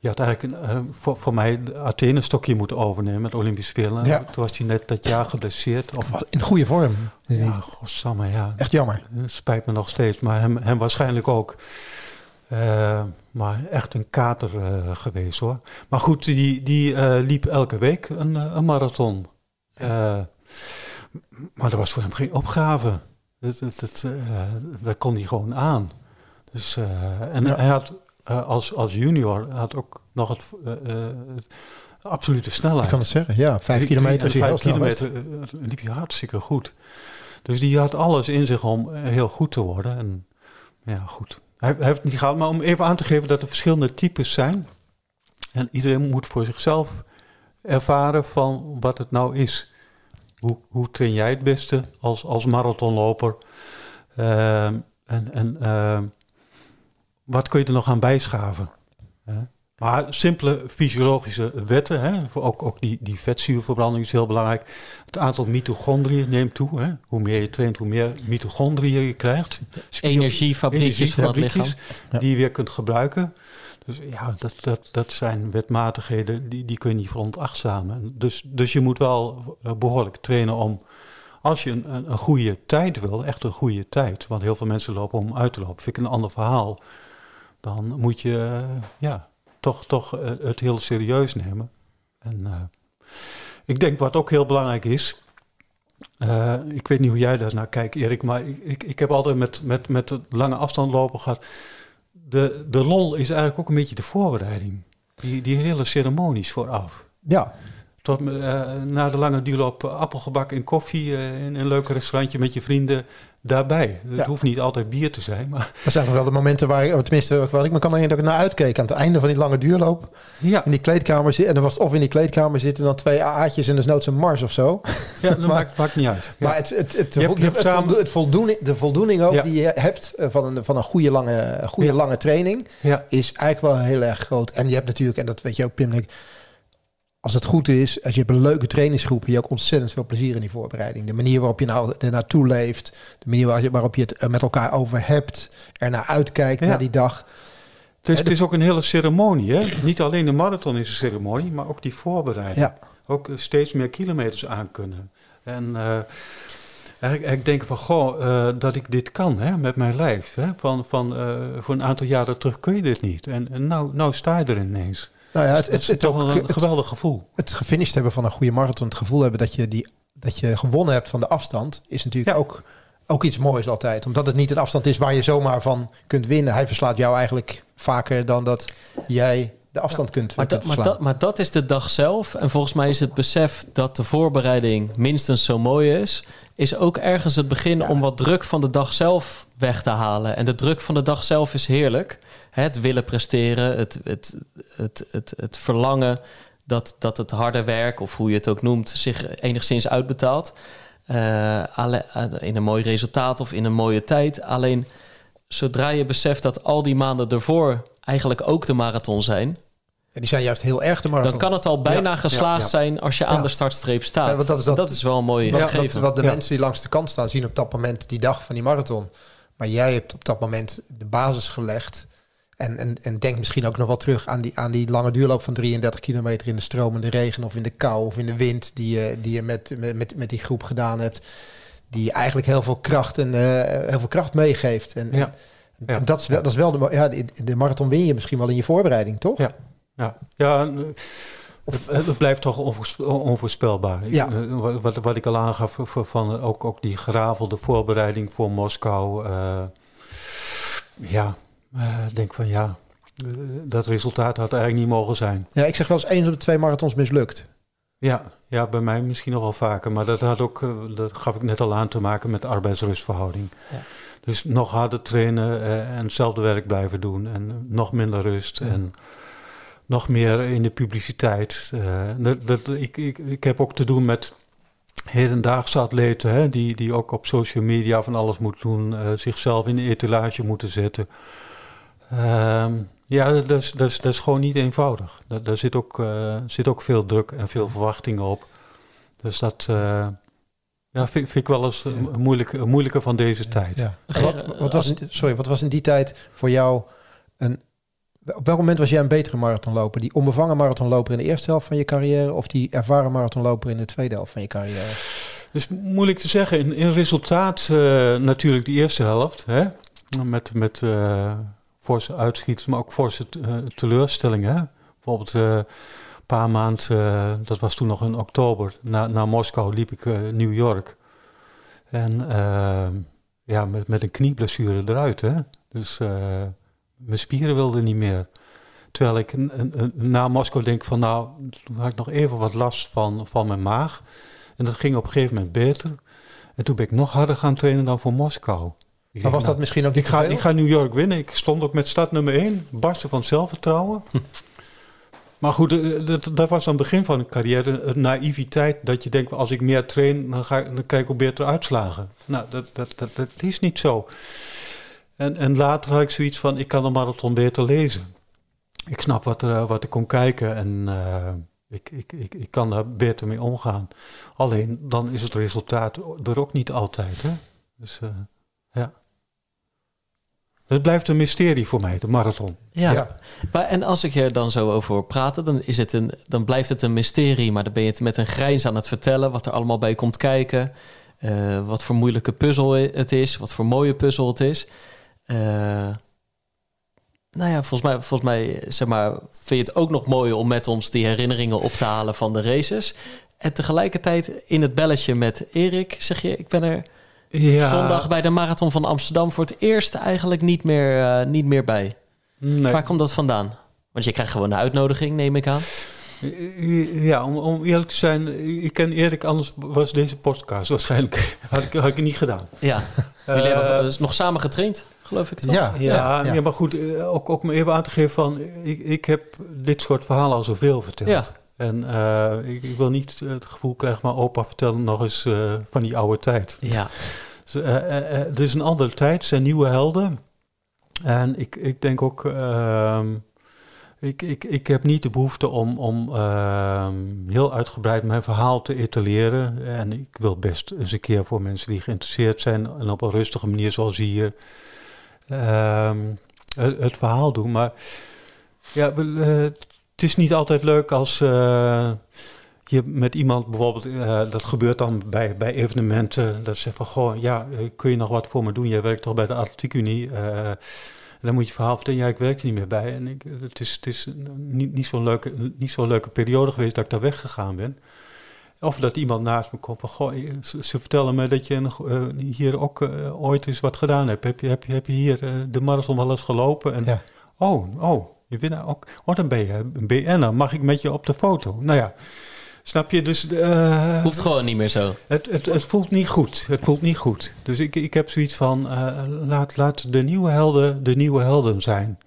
die had eigenlijk een, eh, voor, voor mij de Athene stokje moeten overnemen met de Olympische Spelen. Ja. Toen was hij net dat jaar geblesseerd. Of, In goede vorm. ja, godsamme, ja. Echt jammer. Het spijt me nog steeds, maar hem, hem waarschijnlijk ook. Eh, maar echt een kater eh, geweest hoor. Maar goed, die, die eh, liep elke week een, een marathon. Maar dat was voor hem geen opgave. Dat, dat, dat, dat kon hij gewoon aan. Dus, en hij had als, als junior had ook nog het, absolute snelheid. Ik kan het zeggen. Ja, vijf Die- kilometer die- vijf kilometer liep hij hartstikke goed. Dus die had alles in zich om heel goed te worden. En ja, goed. Heeft het niet gehaald, maar om even aan te geven dat er verschillende types zijn. En iedereen moet voor zichzelf ervaren van wat het nou is. Hoe, hoe train jij het beste als, als marathonloper? Ehm, en en ehm, wat kun je er nog aan bijschaven? Hè? Maar simpele fysiologische wetten, hè, voor ook, ook die, die vetzuurverbranding is heel belangrijk. Het aantal mitochondriën neemt toe. Hè. Hoe meer je traint, hoe meer mitochondriën je krijgt. Energiefabriekjes van het lichaam. Ja. Die je weer kunt gebruiken. Dus ja, dat, dat, dat zijn wetmatigheden die, die kun je niet veronachtzamen. En Dus, dus je moet wel eh, behoorlijk trainen om, als je een, een, een goede tijd wil, echt een goede tijd. Want heel veel mensen lopen om uit te lopen. Vind ik een ander verhaal. Dan moet je eh, ja, toch, toch eh, het heel serieus nemen. En eh, ik denk wat ook heel belangrijk is. eh, ik weet niet hoe jij daar naar kijkt, Erik, maar ik, ik, ik heb altijd met, met, met het lange afstand lopen gehad. De, de lol is eigenlijk ook een beetje de voorbereiding. Die, die hele ceremonies vooraf. Ja, Tot na de lange duurloop appelgebak en koffie in een leuk restaurantje met je vrienden daarbij. Het Ja. hoeft niet altijd bier te zijn, maar dat zijn wel de momenten waar, tenminste, wat ik me kan herinneren dat ik naar uitkeek. Aan het einde van die lange duurloop. ja, In die kleedkamer zitten. En dan was het of in die kleedkamer zitten dan twee AA'tjes en desnoods een Mars of zo. ja dat Maar- maakt, maakt niet uit. Ja. Maar het, het, het, Je hebt- het, samen- voldo- het voldoening, de voldoening ook die je hebt eh, van een, van een goede, lange, goede lange training ja. is eigenlijk wel heel erg groot. En je hebt natuurlijk, en dat weet je ook Pim, denk ik, als het goed is, als je hebt een leuke trainingsgroep, heb je ook ontzettend veel plezier in die voorbereiding. De manier waarop je nou er naartoe leeft, de manier waarop je het er met elkaar over hebt, er naar uitkijkt Ja. naar die dag. Het is, Hè, het is ook een hele ceremonie. Hè? Niet alleen de marathon is een ceremonie, maar ook die voorbereiding. Ja, Ook eh, steeds meer kilometers aankunnen. En eh, eigenlijk, ik denk van, goh, eh, dat ik dit kan hè, met mijn lijf. Hè? Van, van, eh, voor een aantal jaren terug kun je dit niet. En, en nou, nou sta je er ineens. Nou ja, het, het, het, toch een geweldig gevoel. het gefinished hebben van een goede marathon, het gevoel hebben dat je, die, dat je gewonnen hebt van de afstand, is natuurlijk Ja. ook, ook iets moois altijd. Omdat het niet een afstand is waar je zomaar van kunt winnen. Hij verslaat jou eigenlijk vaker dan dat jij de afstand kunt, Maar, kunt maar, dat, maar dat is de dag zelf. En volgens mij is het besef dat de voorbereiding minstens zo mooi is, is ook ergens het begin Ja. om wat druk van de dag zelf weg te halen. En de druk van de dag zelf is heerlijk. Het willen presteren, het, het, het, het, het verlangen dat, dat het harde werk, of hoe je het ook noemt, zich enigszins uitbetaalt. Eh, in een mooi resultaat of in een mooie tijd. Alleen zodra je beseft dat al die maanden ervoor eigenlijk ook de marathon zijn, Ja, die zijn juist heel erg de marathon. dan kan het al bijna Ja, geslaagd ja, ja. zijn als je aan de startstreep staat. Dat is dat- wel een mooi Wat, gegeven. wat, wat de mensen die langs de kant staan zien op dat moment die dag van die marathon. Maar jij hebt op dat moment de basis gelegd. En, en, en denk misschien ook nog wel terug aan die, aan die lange duurloop van 33 kilometer in de stromende regen of in de kou of in de wind die je, die je met, met, met, die groep gedaan hebt. Die eigenlijk heel veel kracht en eh, heel veel kracht meegeeft. En, Ja. en Ja. dat is wel, dat is wel de, ja, de, marathon win je misschien wel in je voorbereiding, toch? Ja. Ja, ja eh, Of- het, blijft toch onvoors- onvoorspelbaar. Ja. eh, wat, wat, ik al aangaf van ook, ook die geravelde voorbereiding voor Moskou. ja, eh, ik denk van ja, eh, dat resultaat had eigenlijk niet mogen zijn. Ja, ik zeg wel eens één op de twee marathons mislukt. Ja, ja, bij mij misschien nog wel vaker. Maar dat had ook, eh, dat gaf ik net al aan te maken met de arbeidsrustverhouding. Ja. Dus nog harder trainen eh, en hetzelfde werk blijven doen. En eh, nog minder rust. En nog meer in de publiciteit. Eh, dat, dat, ik, ik, ik heb ook te doen met hedendaagse atleten. Hè, die, die ook op social media van alles moeten doen. eh, zichzelf in de etalage moeten zetten. Ehm, ja, dat is, dat, is, dat is gewoon niet eenvoudig. Daar, daar zit, ook, eh, zit ook veel druk en veel verwachtingen op. Dus dat eh, ja, vind, vind ik wel eens een, een moeilijke, een moeilijke van deze tijd. Ja. Wat, wat was, sorry, wat was in die tijd voor jou een... Op welk moment was jij een betere marathonloper? Die onbevangen marathonloper in de eerste helft van je carrière... of die ervaren marathonloper in de tweede helft van je carrière? Het is moeilijk te zeggen. In, in resultaat eh, natuurlijk die eerste helft. Hè? Met, met eh, forse uitschieters, maar ook forse eh, teleurstellingen. Bijvoorbeeld eh, een paar maanden, eh, dat was toen nog in oktober, na, na Moskou liep ik New York. En eh, ja, met, met een knieblessure eruit. Hè? Dus mijn spieren wilden niet meer. Terwijl ik na Moskou denk van nou, toen had ik nog even wat last van, van mijn maag. En dat ging op een gegeven moment beter. En toen ben ik nog harder gaan trainen dan voor Moskou. Ik Maar was dat misschien ook niet ik ga, ik ga New York winnen. Ik stond ook met stad nummer 1. Barsten van zelfvertrouwen. maar goed, eh, dat, dat was dan het begin van een carrière. Een naïviteit dat je denkt, als ik meer train, dan, ga, ik- dan krijg ik ook betere uitslagen. Nou, dat, dat, dat, dat is niet zo. En, en later had ik zoiets van, ik kan de marathon beter lezen. ik snap wat er, wat er komt kijken en eh, ik, ik, ik, ik kan daar beter mee omgaan. Alleen dan is het resultaat er ook niet altijd. Hè? Dus eh. Het blijft een mysterie voor mij, de marathon. Ja. Ja. Maar, en als ik er dan zo over hoor praten, dan, is het een, dan blijft het een mysterie. Maar dan ben je het met een grijns aan het vertellen wat er allemaal bij komt kijken. eh, wat voor moeilijke puzzel het is, wat voor mooie puzzel het is. Eh, nou ja, volgens mij, volgens mij zeg maar, vind je het ook nog mooi om met ons die herinneringen op te halen van de races. En tegelijkertijd in het belletje met Erik zeg je, ik ben er Ja, zondag bij de Marathon van Amsterdam voor het eerst eigenlijk niet meer, eh, niet meer bij. Nee. Waar komt dat vandaan? Want je krijgt gewoon een uitnodiging, neem ik aan. Ja, om, om eerlijk te zijn, ik ken Erik, anders was deze podcast waarschijnlijk, had ik, had ik het niet gedaan. Ja, jullie Eh, hebben dus nog samen getraind, geloof ik toch? Ja, Ja, ja. ja, maar goed, eh, ook, ook me even aan te geven van, ik, ik heb dit soort verhalen al zoveel verteld. En eh, ik, ik wil niet het gevoel krijgen van opa vertelde nog eens eh, van die oude tijd. Ja, Dus, eh, er is een andere tijd, zijn nieuwe helden. En ik, ik denk ook, ehm, ik, ik, ik heb niet de behoefte om, om ehm, heel uitgebreid mijn verhaal te etaleren. En ik wil best eens een keer voor mensen die geïnteresseerd zijn en op een rustige manier zoals hier ehm, het, het verhaal doen. Maar ja, we- het is niet altijd leuk als eh, je met iemand bijvoorbeeld, eh, dat gebeurt dan bij, bij evenementen, dat ze zeggen van, goh, ja, eh, kun je nog wat voor me doen? Jij werkt toch bij de Atletiek Unie? En dan moet je verhaal vertellen, ja, ik werk er niet meer bij. En ik, het is, het is niet, niet zo'n leuke, niet zo'n leuke periode geweest dat ik daar weggegaan ben. Of dat iemand naast me komt van, goh, ze, vertellen me dat je hier ook ooit eens wat gedaan hebt. Heb je, heb je, heb je hier de marathon wel eens gelopen? En, Ja. Oh, oh, je winnaar ook. Je een BN'er. Mag ik met je op de foto? Nou ja, snap je? Dus eh, hoeft gewoon niet meer zo. het, het, het voelt niet goed. Het voelt niet goed. Dus ik, ik heb zoiets van, eh, laat, laat de nieuwe helden de nieuwe helden zijn.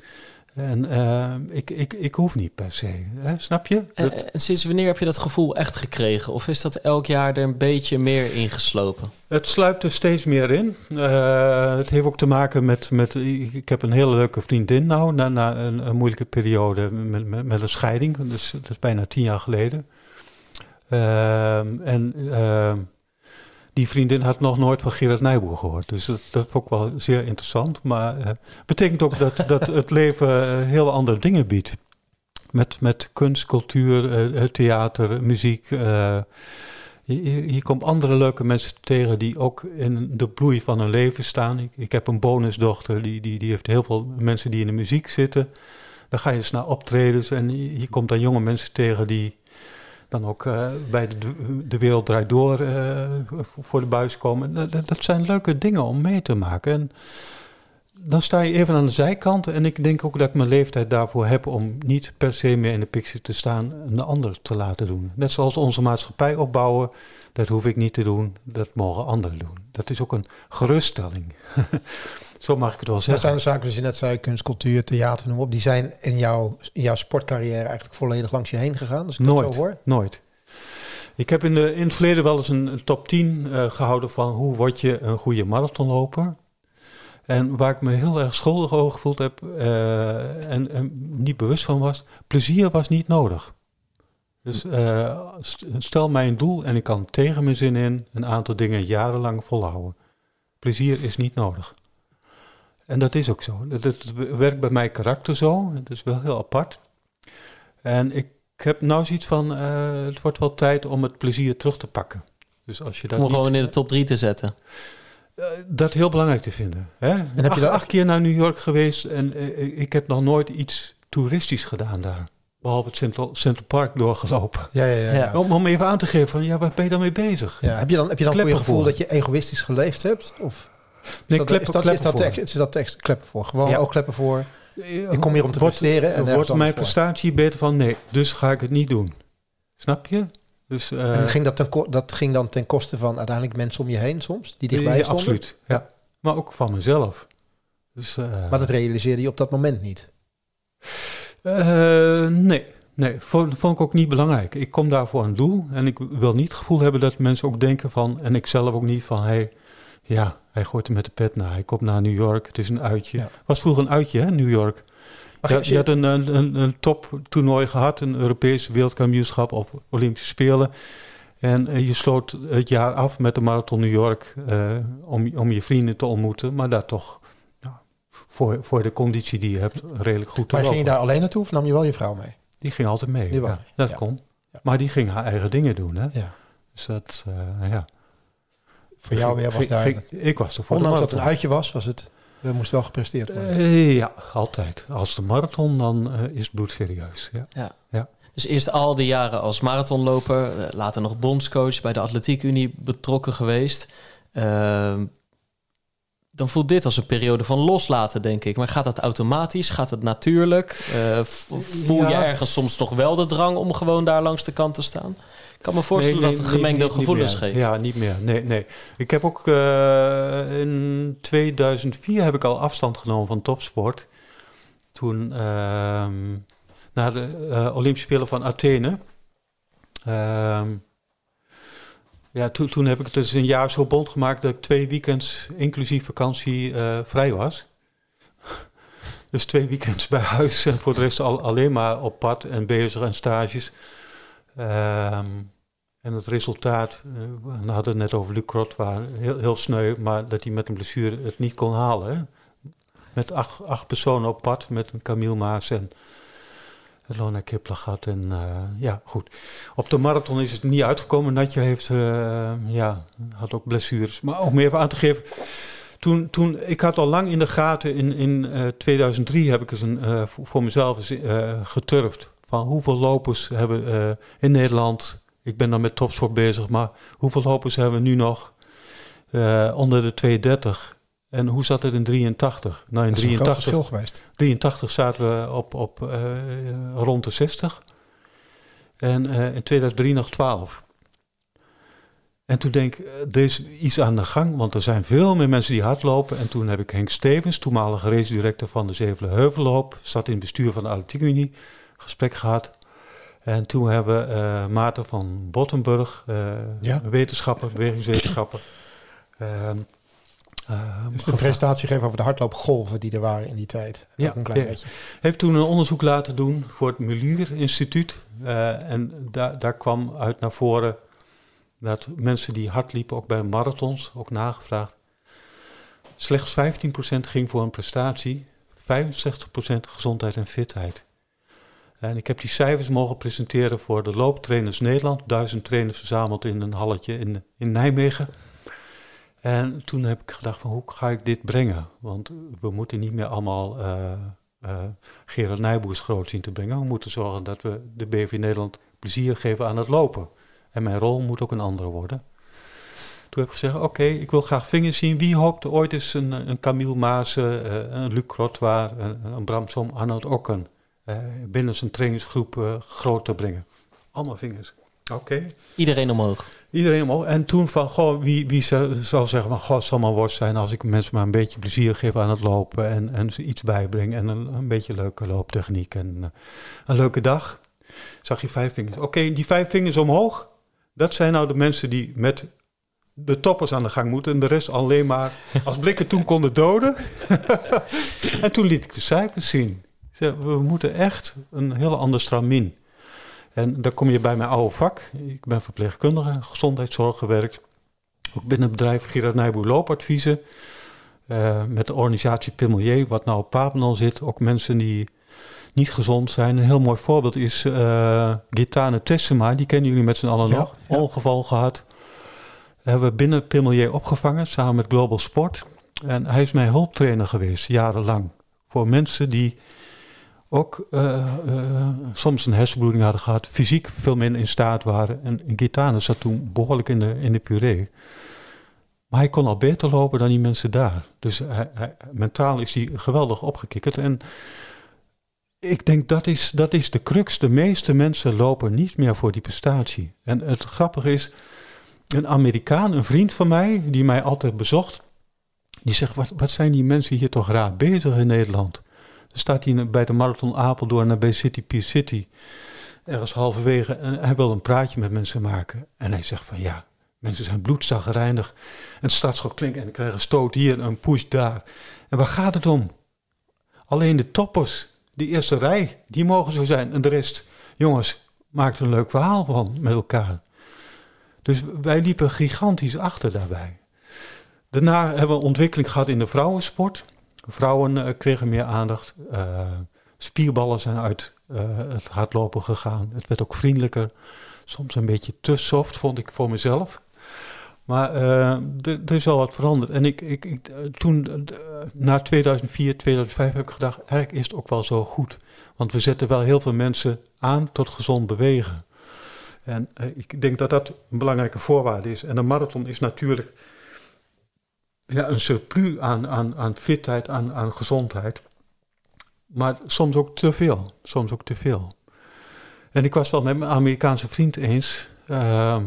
En eh, ik, ik, ik hoef niet per se. Hè? Snap je? Dat- En, en sinds wanneer heb je dat gevoel echt gekregen? Of is dat elk jaar er een beetje meer ingeslopen? Het sluipt er steeds meer in. Eh, het heeft ook te maken met, met... Ik heb een hele leuke vriendin nou, na, na een, een moeilijke periode met, met, met een scheiding. Dus dat is bijna tien jaar geleden. Ehm, en ehm, die vriendin had nog nooit van Gerard Nijboer gehoord. Dus dat, dat vond ik wel zeer interessant. Maar het betekent ook dat, dat het leven eh, heel andere dingen biedt. Met, met kunst, cultuur, eh, theater, muziek... eh, je, komt andere leuke mensen tegen die ook in de bloei van hun leven staan. Ik, heb een bonusdochter, die, die, die heeft heel veel mensen die in de muziek zitten. Dan ga je eens naar optredens en je, je komt dan jonge mensen tegen die dan ook eh, bij de, de Wereld Draait Door eh, voor de buis komen. Dat, zijn leuke dingen om mee te maken. En dan sta je even aan de zijkant en ik denk ook dat ik mijn leeftijd daarvoor heb om niet per se meer in de picture te staan en de ander te laten doen. Net zoals onze maatschappij opbouwen, dat hoef ik niet te doen, dat mogen anderen doen. Dat is ook een geruststelling. Zo mag ik het wel Dat zeggen. zijn de zaken, zoals je net zei, kunst, cultuur, theater, noem op. Die zijn in jouw, in jouw sportcarrière eigenlijk volledig langs je heen gegaan. Dat Nooit, hoor. nooit. Ik heb in, de, in het verleden wel eens een, een top 10 eh, gehouden van hoe word je een goede marathonloper. En waar ik me heel erg schuldig over gevoeld heb eh, en, en niet bewust van was, plezier was niet nodig. Dus eh, st- stel mij een doel en ik kan tegen mijn zin in een aantal dingen jarenlang volhouden. Plezier is niet nodig. En dat is ook zo. Dat, dat werkt bij mijn karakter zo. Het is wel heel apart. En ik heb nou zoiets van, eh, het wordt wel tijd om het plezier terug te pakken. Dus als je dat Om niet, gewoon in de top 3 te zetten. eh, dat heel belangrijk te vinden. Hè? heb je acht, dat- acht keer naar New York geweest en eh, ik heb nog nooit iets toeristisch gedaan daar. Behalve het Central, Central Park doorgelopen. Ja, ja, ja. Om, om even aan te geven van, ja, waar ben je dan mee bezig? Ja, heb je dan, heb je dan voor je gevoel voor. dat je egoïstisch geleefd hebt? Of is Nee, dat, is dat, kleppen is dat, voor. tekst, is dat tekst kleppen voor? Gewoon Ja. ook kleppen voor. Ik kom hier om te wordt- presteren en Wordt mijn voor. prestatie beter van, nee, dus ga ik het niet doen. Snap je? Dus, eh, en ging dat, ten, dat ging dan ten koste van uiteindelijk mensen om je heen soms, die dichtbij ja, stonden? absoluut. Ja. Maar ook van mezelf. Dus, eh, Maar dat realiseerde je op dat moment niet. Eh, nee, nee vond, vond ik ook niet belangrijk. Ik kom daar voor een doel en ik wil niet het gevoel hebben dat mensen ook denken van, en ik zelf ook niet van, hey, ja, hij gooit er met de pet naar, hij komt naar New York, het is een uitje. Ja. Was vroeger een uitje, hè, New York. Maar Je, had een, een, een, een toptoernooi gehad, een Europees wereldkampioenschap of Olympische Spelen. En eh, je sloot het jaar af met de Marathon New York eh, om, om je vrienden te ontmoeten. Maar daar toch nou, voor, voor de conditie die je hebt redelijk goed te Maar ging je daar alleen naartoe of nam je wel je vrouw mee? Die ging altijd mee. Die ja, dat Ja. kon. Maar die ging haar eigen dingen doen. Hè? Ja. Dus dat, eh, ja. Voor jou weer was daar... ik was er voor ondanks dat het een uitje was, was het... We moesten wel gepresteerd worden. Eh, ja, altijd. Als de marathon, dan eh, is het bloedserieus. Ja. Dus eerst al die jaren als marathonloper, eh, later nog bondscoach bij de Atletiek Unie betrokken geweest. Ehm, dan voelt dit als een periode van loslaten, denk ik. Maar gaat dat automatisch? Gaat het natuurlijk? Eh, voel je Ja. ergens soms nog wel de drang om gewoon daar langs de kant te staan? Ik kan me voorstellen Nee, dat het gemengde niet- gevoelens geeft. Ja, niet meer. Nee, nee. Ik heb ook eh, in 2004 heb ik al afstand genomen van topsport. Toen ehm na de eh, Olympische Spelen van Athene. Ehm, ja, toen, toen heb ik het dus een jaar zo bond gemaakt dat ik twee weekends inclusief vakantie eh, vrij was. Dus twee weekends bij huis en voor de rest al, alleen maar op pad en bezig en stages. Ehm, en het resultaat, eh, we hadden het net over Luc Krot, waar heel, heel sneu, maar dat hij met een blessure het niet kon halen. Met acht, acht personen op pad, met een Camille Maas en Lona Kiplagat. En eh, ja, goed. Op de marathon is het niet uitgekomen. Natje heeft, eh, ja, had ook blessures. Maar om even aan te geven, toen, toen, ik had al lang in de gaten, in, in eh, 2003 heb ik eens een, voor mezelf geturfd. Van hoeveel lopers hebben we eh, in Nederland, ik ben dan met topsport bezig, maar hoeveel lopers hebben we nu nog eh, onder de 230? En hoe zat het in 83? Nou, in Dat is een groot 83, verschil geweest. 83 zaten we op, op eh, rond de 60. En in 2003 nog 12. En toen denk ik, er is iets aan de gang, want er zijn veel meer mensen die hardlopen. En toen heb ik Henk Stevens, toenmalige race-director van de Zevelen Heuvelloop, zat in het bestuur van de Atletiek Unie, gesprek gehad. En toen hebben we eh Maarten van Bottenburg, Ja. wetenschapper, bewegingswetenschapper, Dus de gevraagd. presentatie geven over de hardloopgolven die er waren in die tijd. Ja, een klein ja. beetje. heeft toen een onderzoek laten doen voor het Mulier Instituut. Eh, en daar daar kwam uit naar voren dat mensen die hard liepen, ook bij marathons, ook nagevraagd, slechts 15% ging voor een prestatie, 65% gezondheid en fitheid. En ik heb die cijfers mogen presenteren voor de Looptrainers Nederland, duizend trainers verzameld in een halletje in, in Nijmegen. En toen heb ik gedacht van hoe ga ik dit brengen? Want we moeten niet meer allemaal eh eh Gerard Nijboers groot zien te brengen. We moeten zorgen dat we de BV Nederland plezier geven aan het lopen. En mijn rol moet ook een andere worden. Toen heb ik gezegd, oké, ik wil graag vingers zien. Wie hoopt ooit eens een, een Camille eh, een Luc Crottoir, een, een Bram Som, Arnold Okken binnen zijn trainingsgroep eh, groot te brengen? Allemaal vingers. Oké. Iedereen omhoog. Iedereen omhoog. En toen van, goh, wie, wie zou, zal zeggen van, goh, het zal maar worst zijn als ik mensen maar een beetje plezier geef aan het lopen en, en ze iets bijbreng en een, een beetje leuke looptechniek en eh, een leuke dag. Zag je vijf vingers. Oké, die vijf vingers omhoog, dat zijn nou de mensen die met de toppers aan de gang moeten en de rest alleen maar als blikken toen konden doden. en toen liet ik de cijfers zien. We moeten echt een heel ander stramien. En dan kom je bij mijn oude vak. Ik ben verpleegkundige, gezondheidszorg gewerkt. Ook binnen het bedrijf Gerard Nijboer Loopadviezen. Eh, met de organisatie Pimelier, wat nou op Papendal zit. Ook mensen die niet gezond zijn. Een heel mooi voorbeeld is uh, Gitane Tessema. Die kennen jullie met z'n allen Ja, nog. ja. Ongeval gehad. Hebben we binnen Pimelier opgevangen, samen met Global Sport. En hij is mijn hulptrainer geweest, jarenlang. Voor mensen die ook eh, eh, soms een hersenbloeding hadden gehad, fysiek veel minder in staat waren. En Gitane zat toen behoorlijk in de, in de puree. Maar hij kon al beter lopen dan die mensen daar. Dus hij- mentaal is hij geweldig opgekikkerd. En ik denk dat is, dat is de crux. De meeste mensen lopen niet meer voor die prestatie. En het grappige is, een Amerikaan, een vriend van mij, die mij altijd bezocht, die zegt, wat, wat zijn die mensen hier toch raar bezig in Nederland? Staat hij bij de Marathon Apeldoorn naar bij City Pier City, ergens halverwege, en hij wil een praatje met mensen maken. En hij zegt van ja, mensen zijn bloedzaggerijnig. En het startschot klinkt en ik krijg een stoot hier en een push daar. En waar gaat het om? Alleen de toppers, de eerste rij, die mogen zo zijn. En de rest, jongens, maak er een leuk verhaal van met elkaar. Dus wij liepen gigantisch achter daarbij. Daarna hebben we ontwikkeling gehad in de vrouwensport. Vrouwen uh, kregen meer aandacht. Uh, spierballen zijn uit uh, het hardlopen gegaan. Het werd ook vriendelijker. Soms een beetje te soft, vond ik voor mezelf. Maar er is wel wat veranderd. En ik, ik, ik toen, na 2004, 2005, heb ik gedacht, eigenlijk is het ook wel zo goed. Want we zetten wel heel veel mensen aan tot gezond bewegen. En ik denk dat dat een belangrijke voorwaarde is. En een marathon is natuurlijk ja, een surplus aan, aan, aan fitheid, aan, aan gezondheid. Maar soms ook te veel. Soms ook te veel. En ik was wel met mijn Amerikaanse vriend eens. Uh,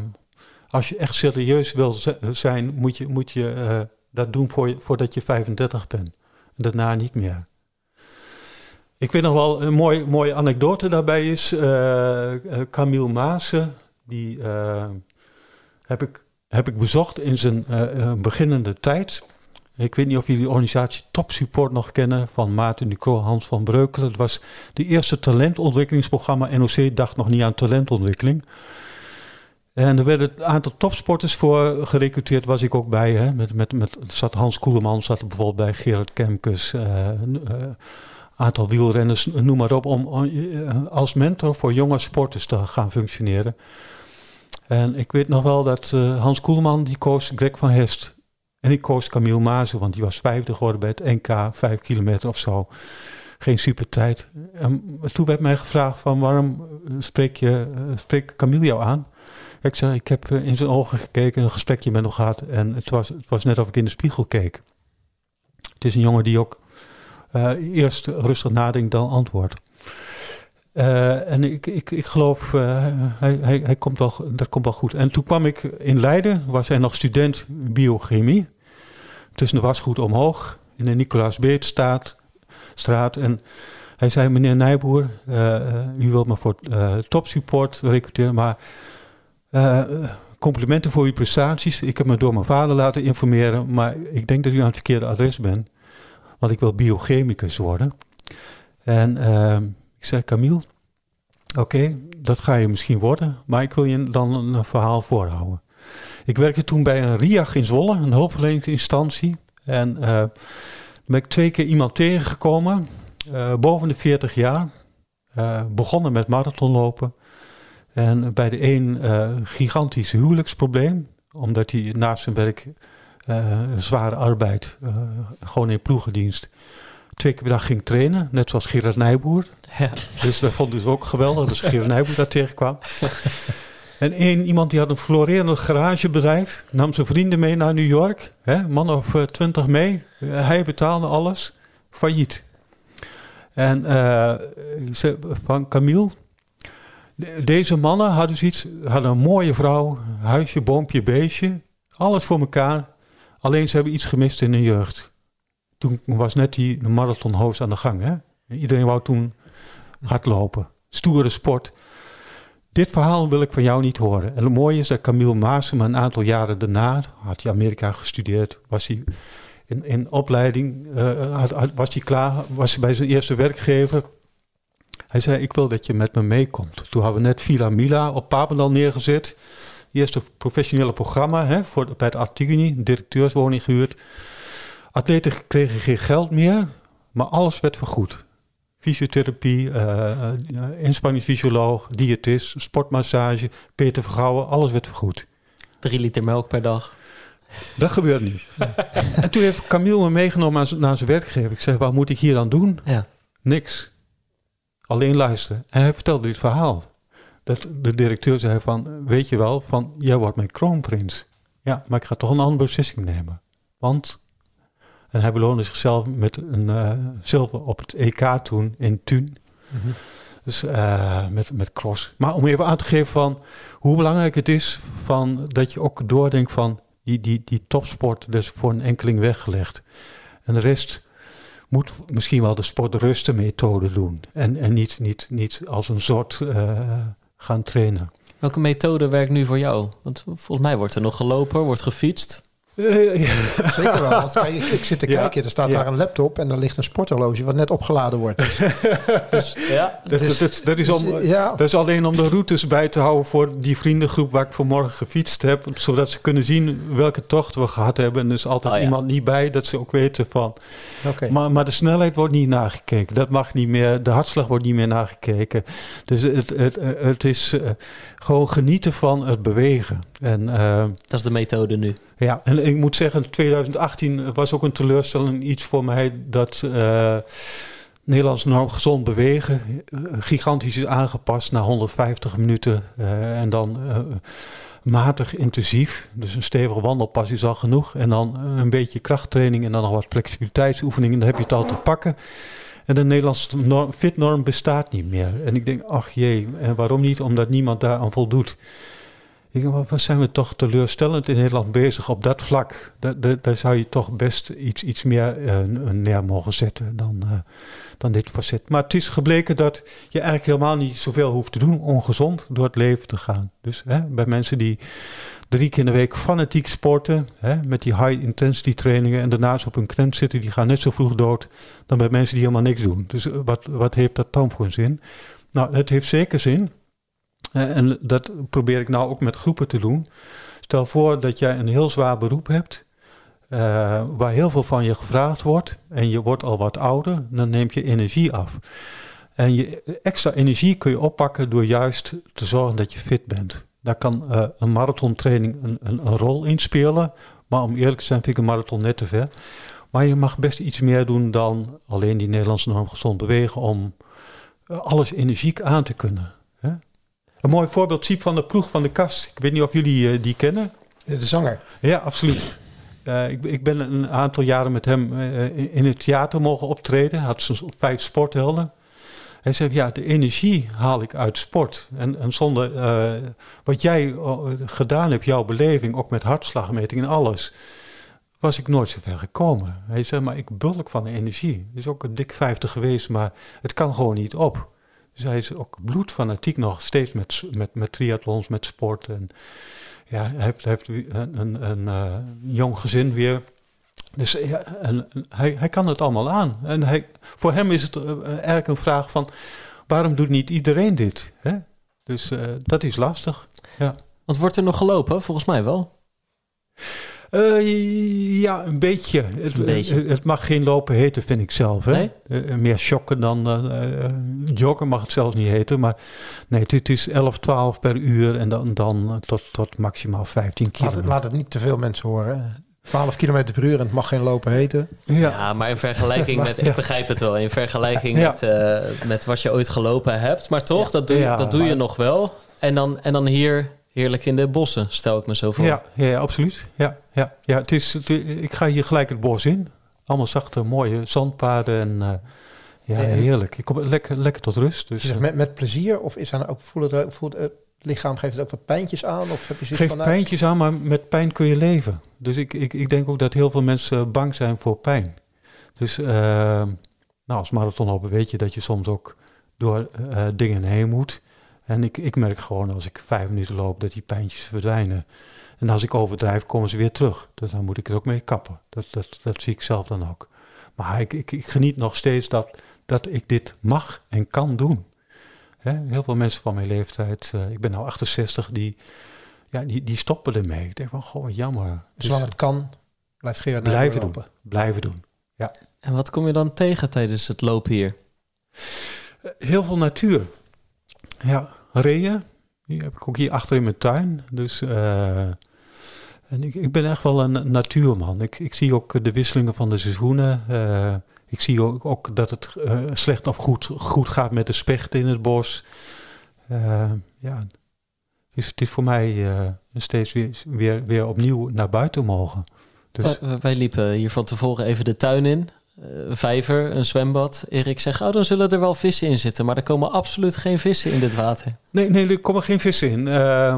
als je echt serieus wil zijn, moet je, moet je uh, dat doen voor, voordat je 35 bent. En daarna niet meer. Ik weet nog wel een mooie, mooie anekdote daarbij is. Uh, Camille Maassen, die heb ik heb ik bezocht in zijn uh, beginnende tijd. Ik weet niet of jullie de organisatie Top Support nog kennen van Maarten Ducro, Hans van Breukelen. Dat was de eerste talentontwikkelingsprogramma. NOC dacht nog niet aan talentontwikkeling. En er werden een aantal topsporters voor gerecruiteerd, was ik ook bij. Hè. Met, met, met, zat Hans Koeleman zat er bijvoorbeeld bij, Gerard Kemkes, een uh, aantal wielrenners, noem maar op, om als mentor voor jonge sporters te gaan functioneren. En ik weet nog wel dat uh, Hans Koelman, die koos Greg van Hest. En ik koos Camille Mazen, want die was vijfde geworden bij het NK, vijf kilometer of zo. Geen supertijd. En toen werd mij gevraagd van waarom spreek je uh, spreek Camille jou aan? Ik zei, ik heb in zijn ogen gekeken, een gesprekje met hem gehad. En het was, het was net of ik in de spiegel keek. Het is een jongen die ook eerst rustig nadenkt dan antwoordt. Uh, en ik, ik, ik geloof, uh, hij, hij, hij komt wel, dat komt wel goed. En toen kwam ik in Leiden, was hij nog student biochemie. Tussen de wasgoed omhoog, in de Nicolaas Beetstraat. Straat. En hij zei, meneer Nijboer, uh, u wilt me voor topsupport recruteren, maar complimenten voor uw prestaties. Ik heb me door mijn vader laten informeren, maar ik denk dat u aan het verkeerde adres bent. Want ik wil biochemicus worden. En ik zei, Camille, oké, dat ga je misschien worden, maar ik wil je dan een verhaal voorhouden. Ik werkte toen bij een RIAG in Zwolle, een hulpverleningsinstantie. En uh, ben ik twee keer iemand tegengekomen, uh, boven de 40 jaar. Uh, begonnen met marathonlopen. En bij de een gigantisch huwelijksprobleem, omdat hij naast zijn werk zware arbeid, gewoon in ploegendienst, twee keer per dag ging trainen, net zoals Gerard Nijboer. Ja. Dus dat vond ik ook geweldig, dat Gerard Nijboer daar tegenkwam. En één, iemand die had een florerend garagebedrijf, nam zijn vrienden mee naar New York, hè, man of uh, twintig mee. hij betaalde alles, failliet. En uh, van Camille, deze mannen hadden zoiets, hadden een mooie vrouw, huisje, boompje, beestje, alles voor elkaar. Alleen ze hebben iets gemist in hun jeugd toen was net die marathonhoofd aan de gang. Hè? Iedereen wou toen hardlopen. Stoere sport. Dit verhaal wil ik van jou niet horen. En het mooie is dat Camille Maassen een aantal jaren daarna, had hij Amerika gestudeerd, was hij in, in opleiding, uh, was hij klaar, was hij bij zijn eerste werkgever. Hij zei, ik wil dat je met me meekomt. Toen hadden we net Villa Mila op Papendal neergezet. Eerste professionele programma hè, voor, bij het Artiguni, directeurswoning gehuurd. Atleten kregen geen geld meer, maar alles werd vergoed. Fysiotherapie, uh, inspanningsfysioloog, diëtist, sportmassage, Peter Vergouwen, alles werd vergoed. Drie liter melk per dag. Dat gebeurt niet. en toen heeft Camille me meegenomen naar zijn werkgever. Ik zei, wat moet ik hier dan doen? Ja. Niks. Alleen luisteren. En hij vertelde dit verhaal. Dat de directeur zei van, weet je wel, van, jij wordt mijn kroonprins. Ja, maar ik ga toch een andere beslissing nemen. Want en hij beloonde zichzelf met een uh, zilver op het EK toen in Thun. Mhm. Dus uh, met, met cross. Maar om even aan te geven van hoe belangrijk het is van dat je ook doordenkt van die, die, die topsport, dus voor een enkeling weggelegd. En de rest moet misschien wel de sportrustenmethode doen. En, en niet, niet, niet als een soort uh, gaan trainen. Welke methode werkt nu voor jou? Want volgens mij wordt er nog gelopen, wordt gefietst. Ja. Zeker wel. Want kijk, ik, ik zit te Ja. kijken, er staat Ja. daar een laptop en er ligt een sporthorloge wat net opgeladen wordt. Dus, Ja, Dat, Dus- dat, dat is om, ja, dat is alleen om de routes bij te houden voor die vriendengroep waar ik vanmorgen gefietst heb. Zodat ze kunnen zien welke tocht we gehad hebben. En er is altijd Oh ja. iemand niet bij, dat ze ook weten van... oké. Maar, maar de snelheid wordt niet nagekeken. Dat mag niet meer. De hartslag wordt niet meer nagekeken. Dus het, het, het is eh, gewoon genieten van het bewegen. En, eh, dat is de methode nu. ja, en ik moet zeggen, 2018 was ook een teleurstelling iets voor mij dat eh Nederlands norm gezond bewegen eh, gigantisch is aangepast naar 150 minuten eh, en dan matig intensief. Dus een stevige wandelpas is al genoeg. En dan een beetje krachttraining en dan nog wat flexibiliteitsoefeningen. Dan heb je het al te pakken. En de Nederlandse norm, fitnorm bestaat niet meer. En ik denk, ach jee, en waarom niet? Omdat niemand daar aan voldoet. Ik denk, wat- zijn we toch teleurstellend in Nederland bezig op dat vlak? Da- da- daar zou je toch best iets, iets meer eh, neer mogen zetten dan, eh, dan dit facet. Maar het is gebleken dat je eigenlijk helemaal niet zoveel hoeft te doen om gezond door het leven te gaan. Dus hè, bij mensen die drie keer in de week fanatiek sporten, hè, met die high intensity trainingen en daarnaast op een krent zitten, die gaan net zo vroeg dood dan bij mensen die helemaal niks doen. Dus eh, wat, wat heeft dat dan voor een zin? Nou, het heeft zeker zin. En dat probeer ik nou ook met groepen te doen. Stel voor dat jij een heel zwaar beroep hebt, eh, waar heel veel van je gevraagd wordt en je wordt al wat ouder, dan neemt je energie af. En je extra energie kun je oppakken door juist te zorgen dat je fit bent. Daar kan eh, een marathontraining een, een, een rol in spelen. Maar om eerlijk te zijn vind ik een marathon net te ver. Maar je mag best iets meer doen dan alleen die Nederlandse norm gezond bewegen om eh, alles energiek aan te kunnen. Een mooi voorbeeld, Siep van de Ploeg van de Kast. Ik weet niet of jullie eh, die kennen. De zanger. Ja, absoluut. Eh, ik, ik ben een aantal jaren met hem eh, in- in het theater mogen optreden. Hij had zo'n vijf sporthelden. Hij zegt, ja, de energie haal ik uit sport. En, en zonder wat jij gedaan hebt, jouw beleving, ook met hartslagmeting en alles, was ik nooit zo ver gekomen. Hij zegt, maar ik bulk van de energie. Is ook een dik 50 geweest, maar het kan gewoon niet op. Hij is ook bloedfanatiek nog steeds met, met, met triathlons, met sport. En ja, hij heeft, heeft een, een, een eh, jong gezin weer. Dus ja, en, hij, hij kan het allemaal aan. En hij, voor hem is het eh, eigenlijk een vraag van... waarom doet niet iedereen dit? Hè? Dus eh, dat is lastig. Want wordt er nog gelopen? Volgens mij wel. Eh, ja, een beetje. Het, Een beetje. Het, het mag geen lopen heten, vind ik zelf. Hè? Nee? Eh, meer shocken dan eh, eh, joggen mag het zelfs niet heten. Maar nee, het is 11, 12 per uur en dan, dan tot, tot maximaal 15 Laat kilometer. het, laat het niet te veel mensen horen. 12 km per uur en het mag geen lopen heten. Ja. Ja, maar in vergelijking met... Ik begrijp het wel. In vergelijking Ja. met, eh, met wat je ooit gelopen hebt. Maar toch, dat doe, dat doe je nog wel. En dan, en dan hier heerlijk in de bossen, stel ik me zo voor. Ja, ja, ja, absoluut. Ja, ja, ja, het is, het- ik ga hier gelijk het bos in. Allemaal zachte, mooie zandpaden. En, eh, ja, En- heerlijk. Ik kom lekker, lekker tot rust. Dus zegt eh, met, met plezier of is er ook, voelt het, voelt het lichaam geeft het ook wat pijntjes aan? Of heb je zoiets geef van, nou, pijntjes aan, maar met pijn kun je leven. Dus ik, ik, ik denk ook dat heel veel mensen bang zijn voor pijn. Dus eh, nou, als marathonloper weet je dat je soms ook door eh, dingen heen moet. En ik, ik merk gewoon als ik vijf minuten loop dat die pijntjes verdwijnen. En als ik overdrijf, komen ze weer terug. Dus dan moet ik er ook mee kappen. Dat, dat, dat zie ik zelf dan ook. Maar ik, ik, ik geniet nog steeds dat, dat ik dit mag en kan doen. Hè? Heel veel mensen van mijn leeftijd, eh, ik ben nou 68, die, ja, die, die stoppen ermee. Ik denk van, goh, jammer. Dus zolang het kan, blijft Gerard blijven doen. lopen. Blijven doen. En wat kom je dan tegen tijdens het lopen hier? Eh, Heel veel natuur. Ja, reeën. Die heb ik ook hier achter in mijn tuin. Dus, eh, en ik, ik ben echt wel een natuurman. Ik, ik zie ook de wisselingen van de seizoenen. Eh, ik zie ook, ook dat het eh, slecht of goed, goed gaat met de spechten in het bos. Ja, het is, het is voor mij steeds weer, weer, weer opnieuw naar buiten mogen. Dus, Wij liepen hier van tevoren even de tuin in. Eh, Een vijver, een zwembad. Erik zegt, oh, dan zullen er wel vissen in zitten. Maar er komen absoluut geen vissen in dit water. Nee, nee, er komen geen vissen in. Eh,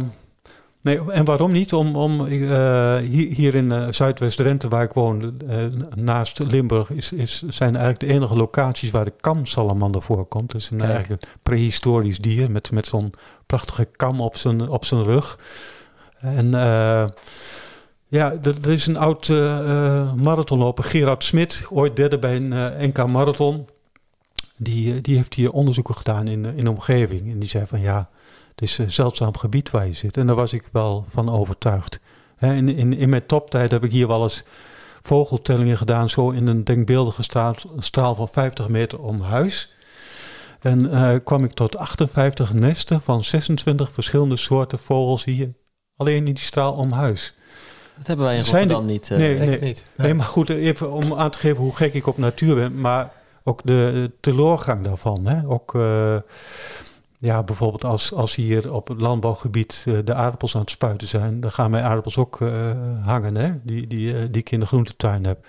nee, en waarom niet? Om, om, eh, hier, in eh, Zuidwest-Drenthe, waar ik woon, eh, naast Limburg, is, is, zijn eigenlijk de enige locaties waar de kamsalamander voorkomt. Is een, eigenlijk een prehistorisch dier met, met zo'n prachtige kam op zijn, op zijn rug. En eh, Ja, er, is een oud eh, eh, marathonloper, Gerard Smit, ooit derde bij een eh, NK Marathon. Die, die heeft hier onderzoeken gedaan in, in de omgeving. En die zei van ja, het is een zeldzaam gebied waar je zit. En daar was ik wel van overtuigd. In, in, in mijn toptijd heb ik hier wel eens vogeltellingen gedaan, zo in een denkbeeldige straal, van 50 meter om huis. En kwam ik tot 58 nesten van 26 verschillende soorten vogels hier, alleen in die straal om huis. Dat hebben wij in Zijn Rotterdam niet. eh, nee, Denk nee. ik niet. Nee, maar goed, even om aan te geven hoe gek ik op natuur ben, maar ook de teleurgang daarvan. Hè? Ook eh, ja, bijvoorbeeld als, als hier op het landbouwgebied eh, de aardappels aan het spuiten zijn, dan gaan mijn aardappels ook eh, hangen, hè? Die, die, die ik in de groentetuin heb.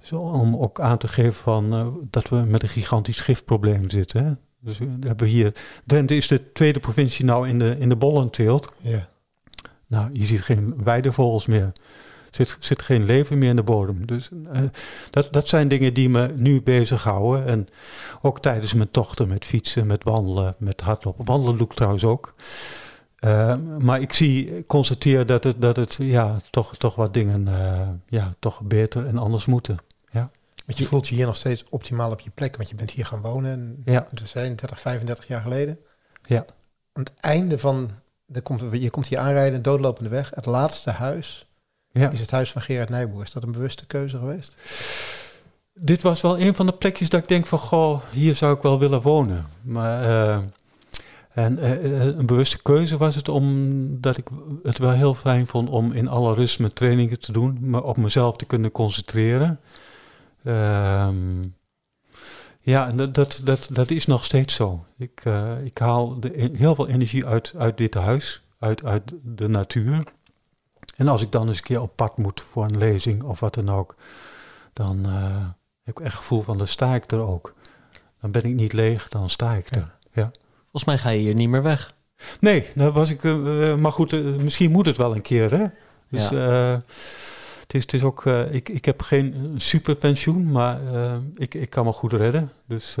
Dus om ook aan te geven van, eh, dat we met een gigantisch gifprobleem zitten. Hè? Dus we hebben hier, Drenthe is de tweede provincie nou in de, in de bollenteelt. Ja. Nou, je ziet geen weidevogels meer. Er zit, zit geen leven meer in de bodem. Dus eh, dat, dat zijn dingen die me nu bezighouden. En ook tijdens mijn tochten met fietsen, met wandelen, met hardlopen. Wandelen doe ik trouwens ook. Eh, maar ik zie, constateer dat het, dat het ja, toch, toch wat dingen eh, ja, toch beter en anders moeten. Want je voelt je hier nog steeds optimaal op je plek. Want je bent hier gaan wonen. En Ja. We zijn 30, 35 jaar geleden. Ja. Aan het einde van... Komt, je komt hier aanrijden, doodlopende weg. Het laatste huis Ja. is het huis van Gerard Nijboer. Is dat een bewuste keuze geweest? Dit was wel een van de plekjes dat ik denk van, goh, hier zou ik wel willen wonen. Maar eh, en, eh, eh, een bewuste keuze was het omdat ik het wel heel fijn vond om in alle rust mijn trainingen te doen, me op mezelf te kunnen concentreren. Ehm, ja, dat, dat, dat, dat is nog steeds zo. Ik, eh, ik haal de, heel veel energie uit, uit dit huis, uit, uit de natuur. En als ik dan eens een keer op pad moet voor een lezing of wat dan ook, dan eh, heb ik echt het gevoel van, dan sta ik er ook. Dan ben ik niet leeg, dan sta ik er. Volgens mij ga je hier niet meer weg. Nee, dat was ik. eh, maar goed, misschien moet het wel een keer, hè? Dus Ja. Het, is, ook. eh, ik, ik heb geen eh, superpensioen, maar eh, ik, ik kan me goed redden. Dus.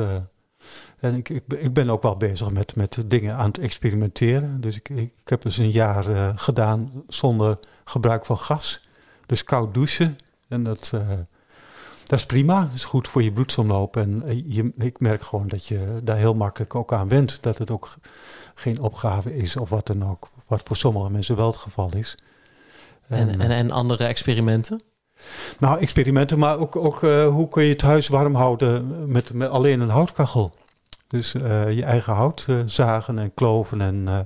en ik, ik, ik ben ook wel bezig met, met dingen aan het experimenteren. Dus ik, ik, heb dus een jaar gedaan zonder gebruik van gas. Dus koud douchen. En dat, dat is prima. Dat is goed voor je bloedsomloop. En je, ik merk gewoon dat je daar heel makkelijk ook aan went. Dat het ook geen opgave is of wat dan ook. Wat voor sommige mensen wel het geval is. En, En, en, en andere experimenten? nou, experimenten, maar ook, ook eh, hoe kun je het huis warm houden met, met alleen een houtkachel. Dus eh, je eigen hout eh, zagen en kloven en eh,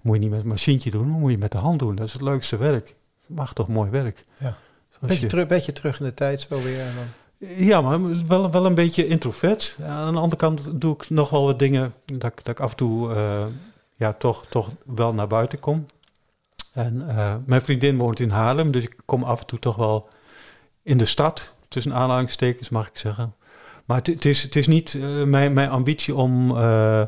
moet je niet met een machientje doen, maar moet je met de hand doen. Dat is het leukste werk. Machtig mooi werk. Ja. Beetje, je- terug, beetje terug in de tijd zo weer. En dan, ja, maar wel, wel een beetje introvert. Aan de andere kant doe ik nog wel wat dingen dat, ik- dat ik af en toe eh, ja, toch, toch wel naar buiten kom. En eh, mijn vriendin woont in Haarlem, dus ik kom af en toe toch wel in de stad. Tussen aanhalingstekens mag ik zeggen. Maar het, is, het is niet eh, mijn, mijn ambitie om eh,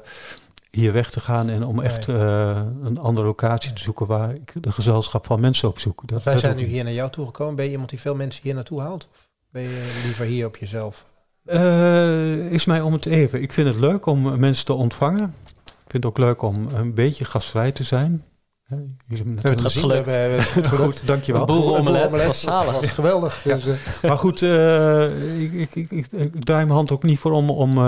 hier weg te gaan en om echt een andere locatie te zoeken waar ik de gezelschap van mensen op zoek. Dat, wij dat zijn nu hier naar jou toe gekomen. Ben je iemand die veel mensen hier naartoe haalt? Of ben je liever hier op jezelf? Is mij om het even. Ik vind het leuk om mensen te ontvangen. Ik vind het ook leuk om een beetje gastvrij te zijn. Jullie hebben net We hebben een- het gezien. gelukt. We hebben het goed gelukt. Dankjewel. Een boerenomelet was zalig. Dat geweldig. Dus, eh, Maar goed, eh, ik, ik, ik, ik, ik draai mijn hand ook niet voor om, om eh,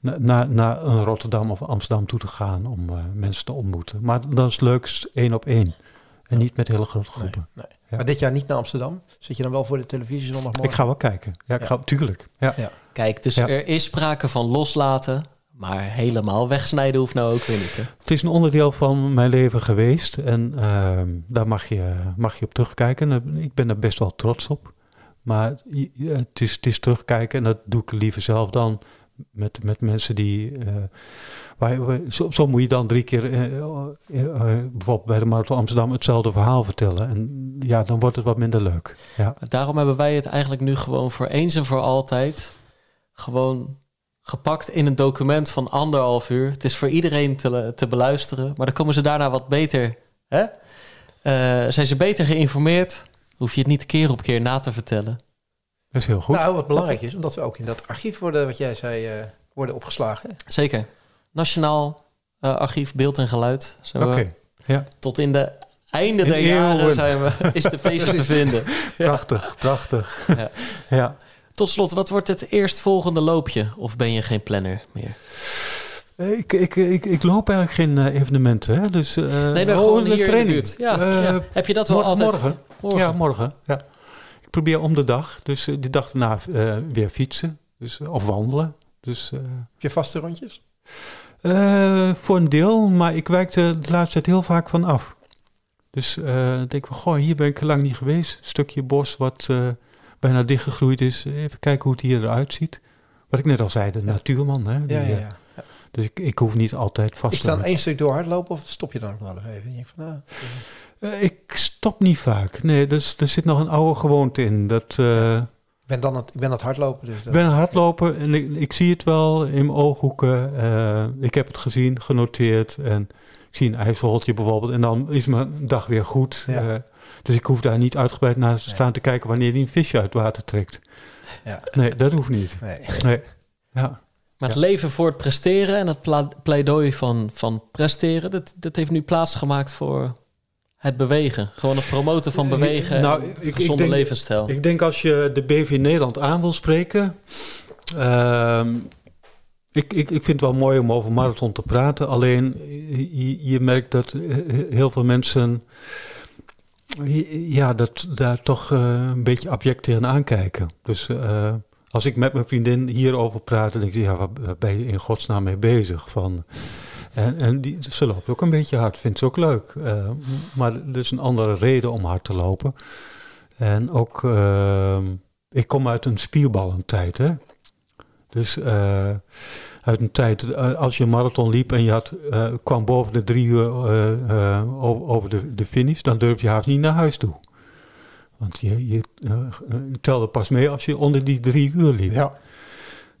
na- naar naar een Rotterdam of Amsterdam toe te gaan om eh, mensen te ontmoeten. Maar dan is het leukst één op één. En niet met hele grote groepen. nee. Ja. Maar dit jaar niet naar Amsterdam. Zit je dan wel voor de televisie zondagmorgen? Ik ga wel kijken. Ja, ik Ja. ga, tuurlijk. Ja. Kijk, dus Ja. er is sprake van loslaten. Maar helemaal wegsnijden hoeft nou ook weer niet. Hè? Het is een onderdeel van mijn leven geweest en ehm, daar mag je, mag je op terugkijken. En Ik ben er best wel trots op. Maar het is, het is terugkijken en dat doe ik liever zelf dan met, met mensen die... eh, waar, zo, zo moet je dan drie keer eh, eh, eh, bijvoorbeeld bij de Marathon Amsterdam hetzelfde verhaal vertellen. En ja, dan wordt het wat minder leuk. Ja, Daarom hebben wij het eigenlijk nu gewoon voor eens en voor altijd gewoon gepakt in een document van anderhalf uur. Het is voor iedereen te, te beluisteren, maar dan komen ze daarna wat beter. Hè? Eh, zijn ze beter geïnformeerd? Hoef je het niet keer op keer na te vertellen. dat is heel goed. Nou, wat belangrijk is, omdat we ook in dat archief worden, wat jij zei, eh, worden opgeslagen. hè? Zeker. Nationaal eh, Archief Beeld en Geluid. Oké, ja. tot in de einde In der jaren zijn we, is de te vinden. Prachtig, prachtig. Ja. ja. Tot slot, wat wordt het eerstvolgende loopje? Of ben je geen planner meer? Ik, ik, ik, ik loop eigenlijk geen eh, evenementen, hè? Dus, eh, Nee, maar oh, gewoon de hier in de training. buurt. Ja, Eh, ja. Heb je dat wel mor- altijd? morgen. Morgen. Ja, morgen. Ja. Ik probeer om de dag. Dus die dag daarna eh, weer fietsen. Dus, of wandelen. Dus, eh, Heb je vaste rondjes? eh, voor een deel, maar ik wijk er de laatste tijd heel vaak van af. Dus eh, ik denk van, goh, hier ben ik lang niet geweest. Een stukje bos wat eh, bijna dichtgegroeid is. Even kijken hoe het hier eruit ziet. Wat ik net al zei, de natuurman. Hè, die, Ja, ja, eh, ja. Dus ik, ik hoef niet altijd vast Is te het dan één stuk door hardlopen of stop je dan ook nog wel eens even? Denkt van, ah, Eh, ik stop niet vaak. Nee, dus, er zit nog een oude gewoonte in. Dat, eh, ik ben dan het, ik ben aan het hardlopen. Dus ik dat, ben een hardloper en ik, ik zie het wel in mijn ooghoeken. Ik heb het gezien, genoteerd. En ik zie een ijsseltje bijvoorbeeld. En dan is mijn dag weer goed. Ja. Dus ik hoef daar niet uitgebreid naar te Nee. staan te kijken wanneer hij een visje uit water trekt. Ja. Nee, dat hoeft niet. nee. Nee. Ja. Maar het leven voor het presteren en het pleidooi van, van presteren, dat, dat heeft nu plaatsgemaakt voor het bewegen. Gewoon het promoten van bewegen nou, en ik- ik gezonde denk- levensstijl. Ik denk als je de BV Nederland aan wil spreken. ehm, ik, ik, ik vind het wel mooi om over marathon te praten. Alleen je, je merkt dat heel veel mensen. Ja, dat daar toch eh, een beetje abject tegenaan kijken. Dus eh, als ik met mijn vriendin hierover praat, dan denk ik, ja, waar ben je in godsnaam mee bezig? Van, en en die, ze loopt ook een beetje hard, vindt ze ook leuk. Eh, maar er is een andere reden om hard te lopen. En ook, ik kom uit een spierballentijd, hè. Dus uit een tijd, eh, als je een marathon liep en je had, eh, kwam boven de drie uur eh, over, de, de finish, dan durf je haast niet naar huis toe. Want je, je telde pas mee als je onder die drie uur liep. Ja.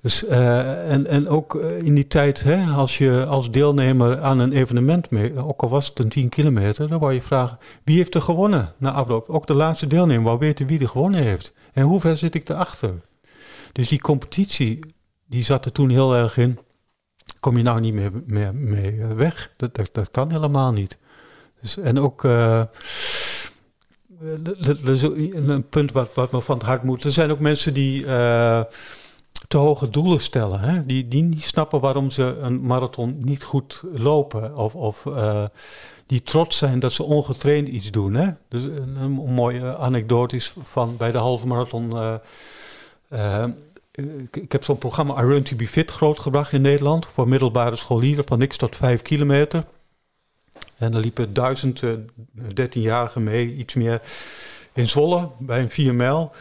Dus, en, en ook in die tijd, hè, als je als deelnemer aan een evenement mee, ook al was het een 10 kilometer, dan wou je vragen, wie heeft er gewonnen na afloop? Ook de laatste deelnemer wou weten wie er gewonnen heeft. En hoe ver zit ik erachter? Dus die competitie, die zat er toen heel erg in. Kom je nou niet meer, mee eh, weg? Dat, dat, kan helemaal niet. Dus, en ook... eh, ook een punt wat, wat me van het hart moet. Er zijn ook mensen die eh, te hoge doelen stellen. Hè? Die, die niet snappen waarom ze een marathon niet goed lopen. Of, of eh, die trots zijn dat ze ongetraind iets doen. Hè? Dus een, mooie anekdote is van bij de halve marathon. eh, eh, ik, ik heb zo'n programma I Run to Be Fit grootgebracht in Nederland. Voor middelbare scholieren van niks tot vijf kilometer. En er liepen duizend eh, 13-jarigen mee, iets meer, in Zwolle bij een 4 mijl.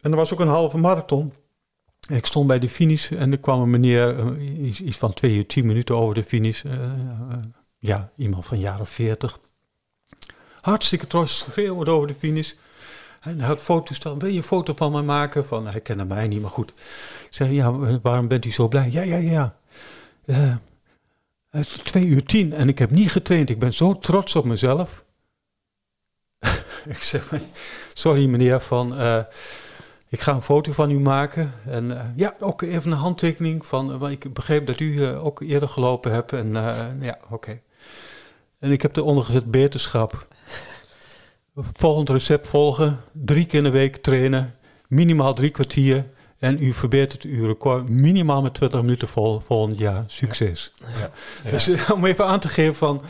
En er was ook een halve marathon. En ik stond bij de finish en er kwam een meneer, eh, iets, van twee uur, tien minuten over de finish. eh, eh, ja, iemand van jaren 40. Hartstikke trots, schreeuwend over de finish. En hij had foto's staan. Wil je een foto van mij maken? Van, hij kende mij niet, maar goed. Ik zei, ja, waarom bent u zo blij? Ja, ja, ja. Eh, het is twee uur tien en ik heb niet getraind. Ik ben zo trots op mezelf. ik zeg, sorry meneer, van, eh, ik ga een foto van u maken. En eh, ja, ook even een handtekening van, want ik begreep dat u ook eerder gelopen hebt. En ja, oké. En ik heb eronder gezet beterschap. Volgend recept volgen. Drie keer in de week trainen. Minimaal drie kwartier. En u verbetert uw record minimaal met 20 minuten vol, volgend jaar. Succes. Ja. Dus eh, om even aan te geven van...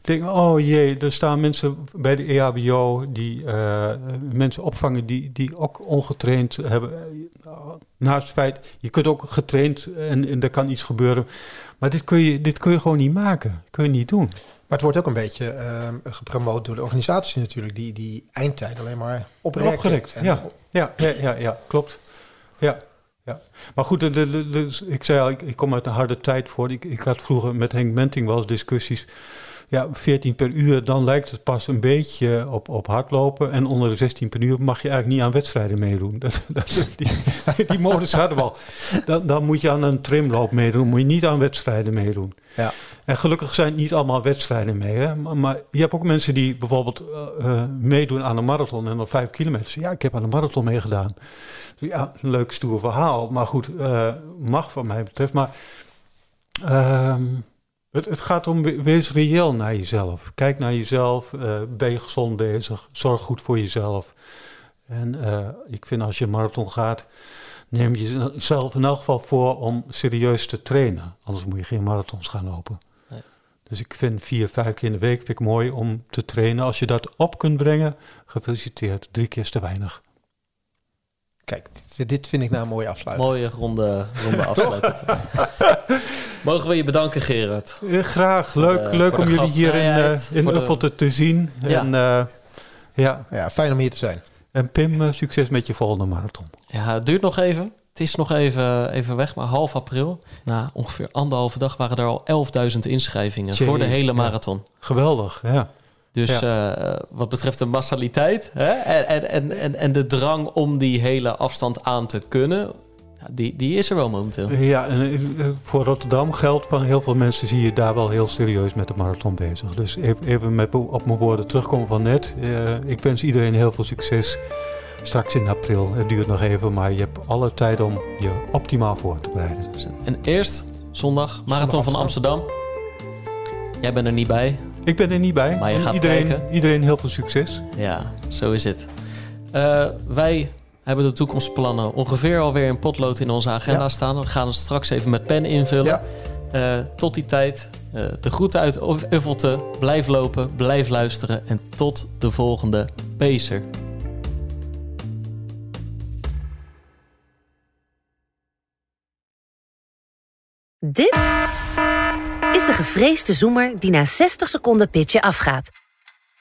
Denk, oh jee, er staan mensen bij de EHBO die eh, mensen opvangen die, die ook ongetraind hebben. Eh, Naast het feit, je kunt ook getraind en, en er kan iets gebeuren. Maar dit kun je, dit kun je gewoon niet maken. Dat kun je niet doen. Maar het wordt ook een beetje ehm, gepromoot door de organisatie natuurlijk, die die eindtijd alleen maar oprekken. Opgerekt, En- ja. Ja, ja, ja, ja klopt. Ja, ja. Maar goed, de, de, de- de- ik zei al, ik, ik kom uit een harde tijd voor. Ik, ik had vroeger met Henk Menting wel eens discussies. Ja, 14 per uur, dan lijkt het pas een beetje op, op hardlopen. En onder de 16 per uur mag je eigenlijk niet aan wedstrijden meedoen. Dat, dat, die, die modus hadden we al. Dan, dan moet je aan een trimloop meedoen, moet je niet aan wedstrijden meedoen. Ja. En gelukkig zijn niet allemaal wedstrijden mee. Hè? Maar, maar je hebt ook mensen die bijvoorbeeld eh, eh, meedoen aan een marathon en dan vijf kilometer. Ja, ik heb aan een marathon meegedaan. Ja, een leuk stoer verhaal. Maar goed, eh, mag wat mij betreft. Maar ehm, Het, het gaat om, we- wees reëel naar jezelf. Kijk naar jezelf, eh, ben je gezond bezig, zorg goed voor jezelf. En eh, ik vind als je een marathon gaat, neem je jezelf in elk geval voor om serieus te trainen. Anders moet je geen marathons gaan lopen. Nee. Dus ik vind vier, vijf keer in de week vind ik mooi om te trainen. Als je dat op kunt brengen, gefeliciteerd. Drie keer is te weinig. Kijk, dit, vind ik nou een mooie afsluiting. Mooie ronde, ronde afsluiting. Mogen we je bedanken, Gerard? Eh, graag, leuk, de- leuk om jullie hier in, eh in de- te zien. Ja. En, eh, ja. Ja, fijn om hier te zijn. en Pim, succes met je volgende marathon. Ja, het duurt nog even. Het is nog even, even weg, maar half april. Na ongeveer anderhalve dag waren er al 11.000 inschrijvingen voor de hele ja. marathon. Geweldig, ja. Dus eh, wat betreft de massaliteit hè, en, en, en, en, de drang om die hele afstand aan te kunnen, die, die is er wel momenteel. Ja, en eh, voor Rotterdam geldt van heel veel mensen zie je daar wel heel serieus met de marathon bezig. Dus even, even met, op mijn woorden terugkomen van net. Eh, ik wens iedereen heel veel succes straks in april. Het duurt nog even, maar je hebt alle tijd om je optimaal voor te bereiden. En eerst zondag, Marathon van Amsterdam. Jij bent er niet bij. Ik ben er niet bij. Maar je gaat iedereen, kijken. iedereen heel veel succes. Ja, zo is het. Eh, wij hebben de toekomstplannen ongeveer alweer in potlood in onze agenda Ja. staan. We gaan het straks even met pen invullen. Ja. Eh, tot die tijd, eh, de groeten uit Uff- Uffelte. Blijf lopen, blijf luisteren en tot de volgende Pacer. Dit is de gevreesde zoemer die na 60 seconden pitchen afgaat.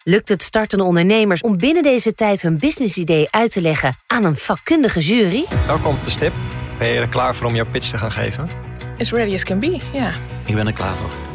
Lukt het startende ondernemers om binnen deze tijd hun businessidee uit te leggen aan een vakkundige jury? Welkom op de stip. Ben je er klaar voor om jouw pitch te gaan geven? As ready as can be, ja. Ik ben er klaar voor.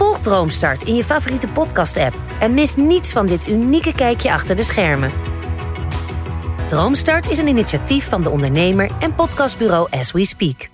Volg Droomstart in je favoriete podcast-app en mis niets van dit unieke kijkje achter de schermen. Droomstart is een initiatief van de ondernemer en podcastbureau As We Speak.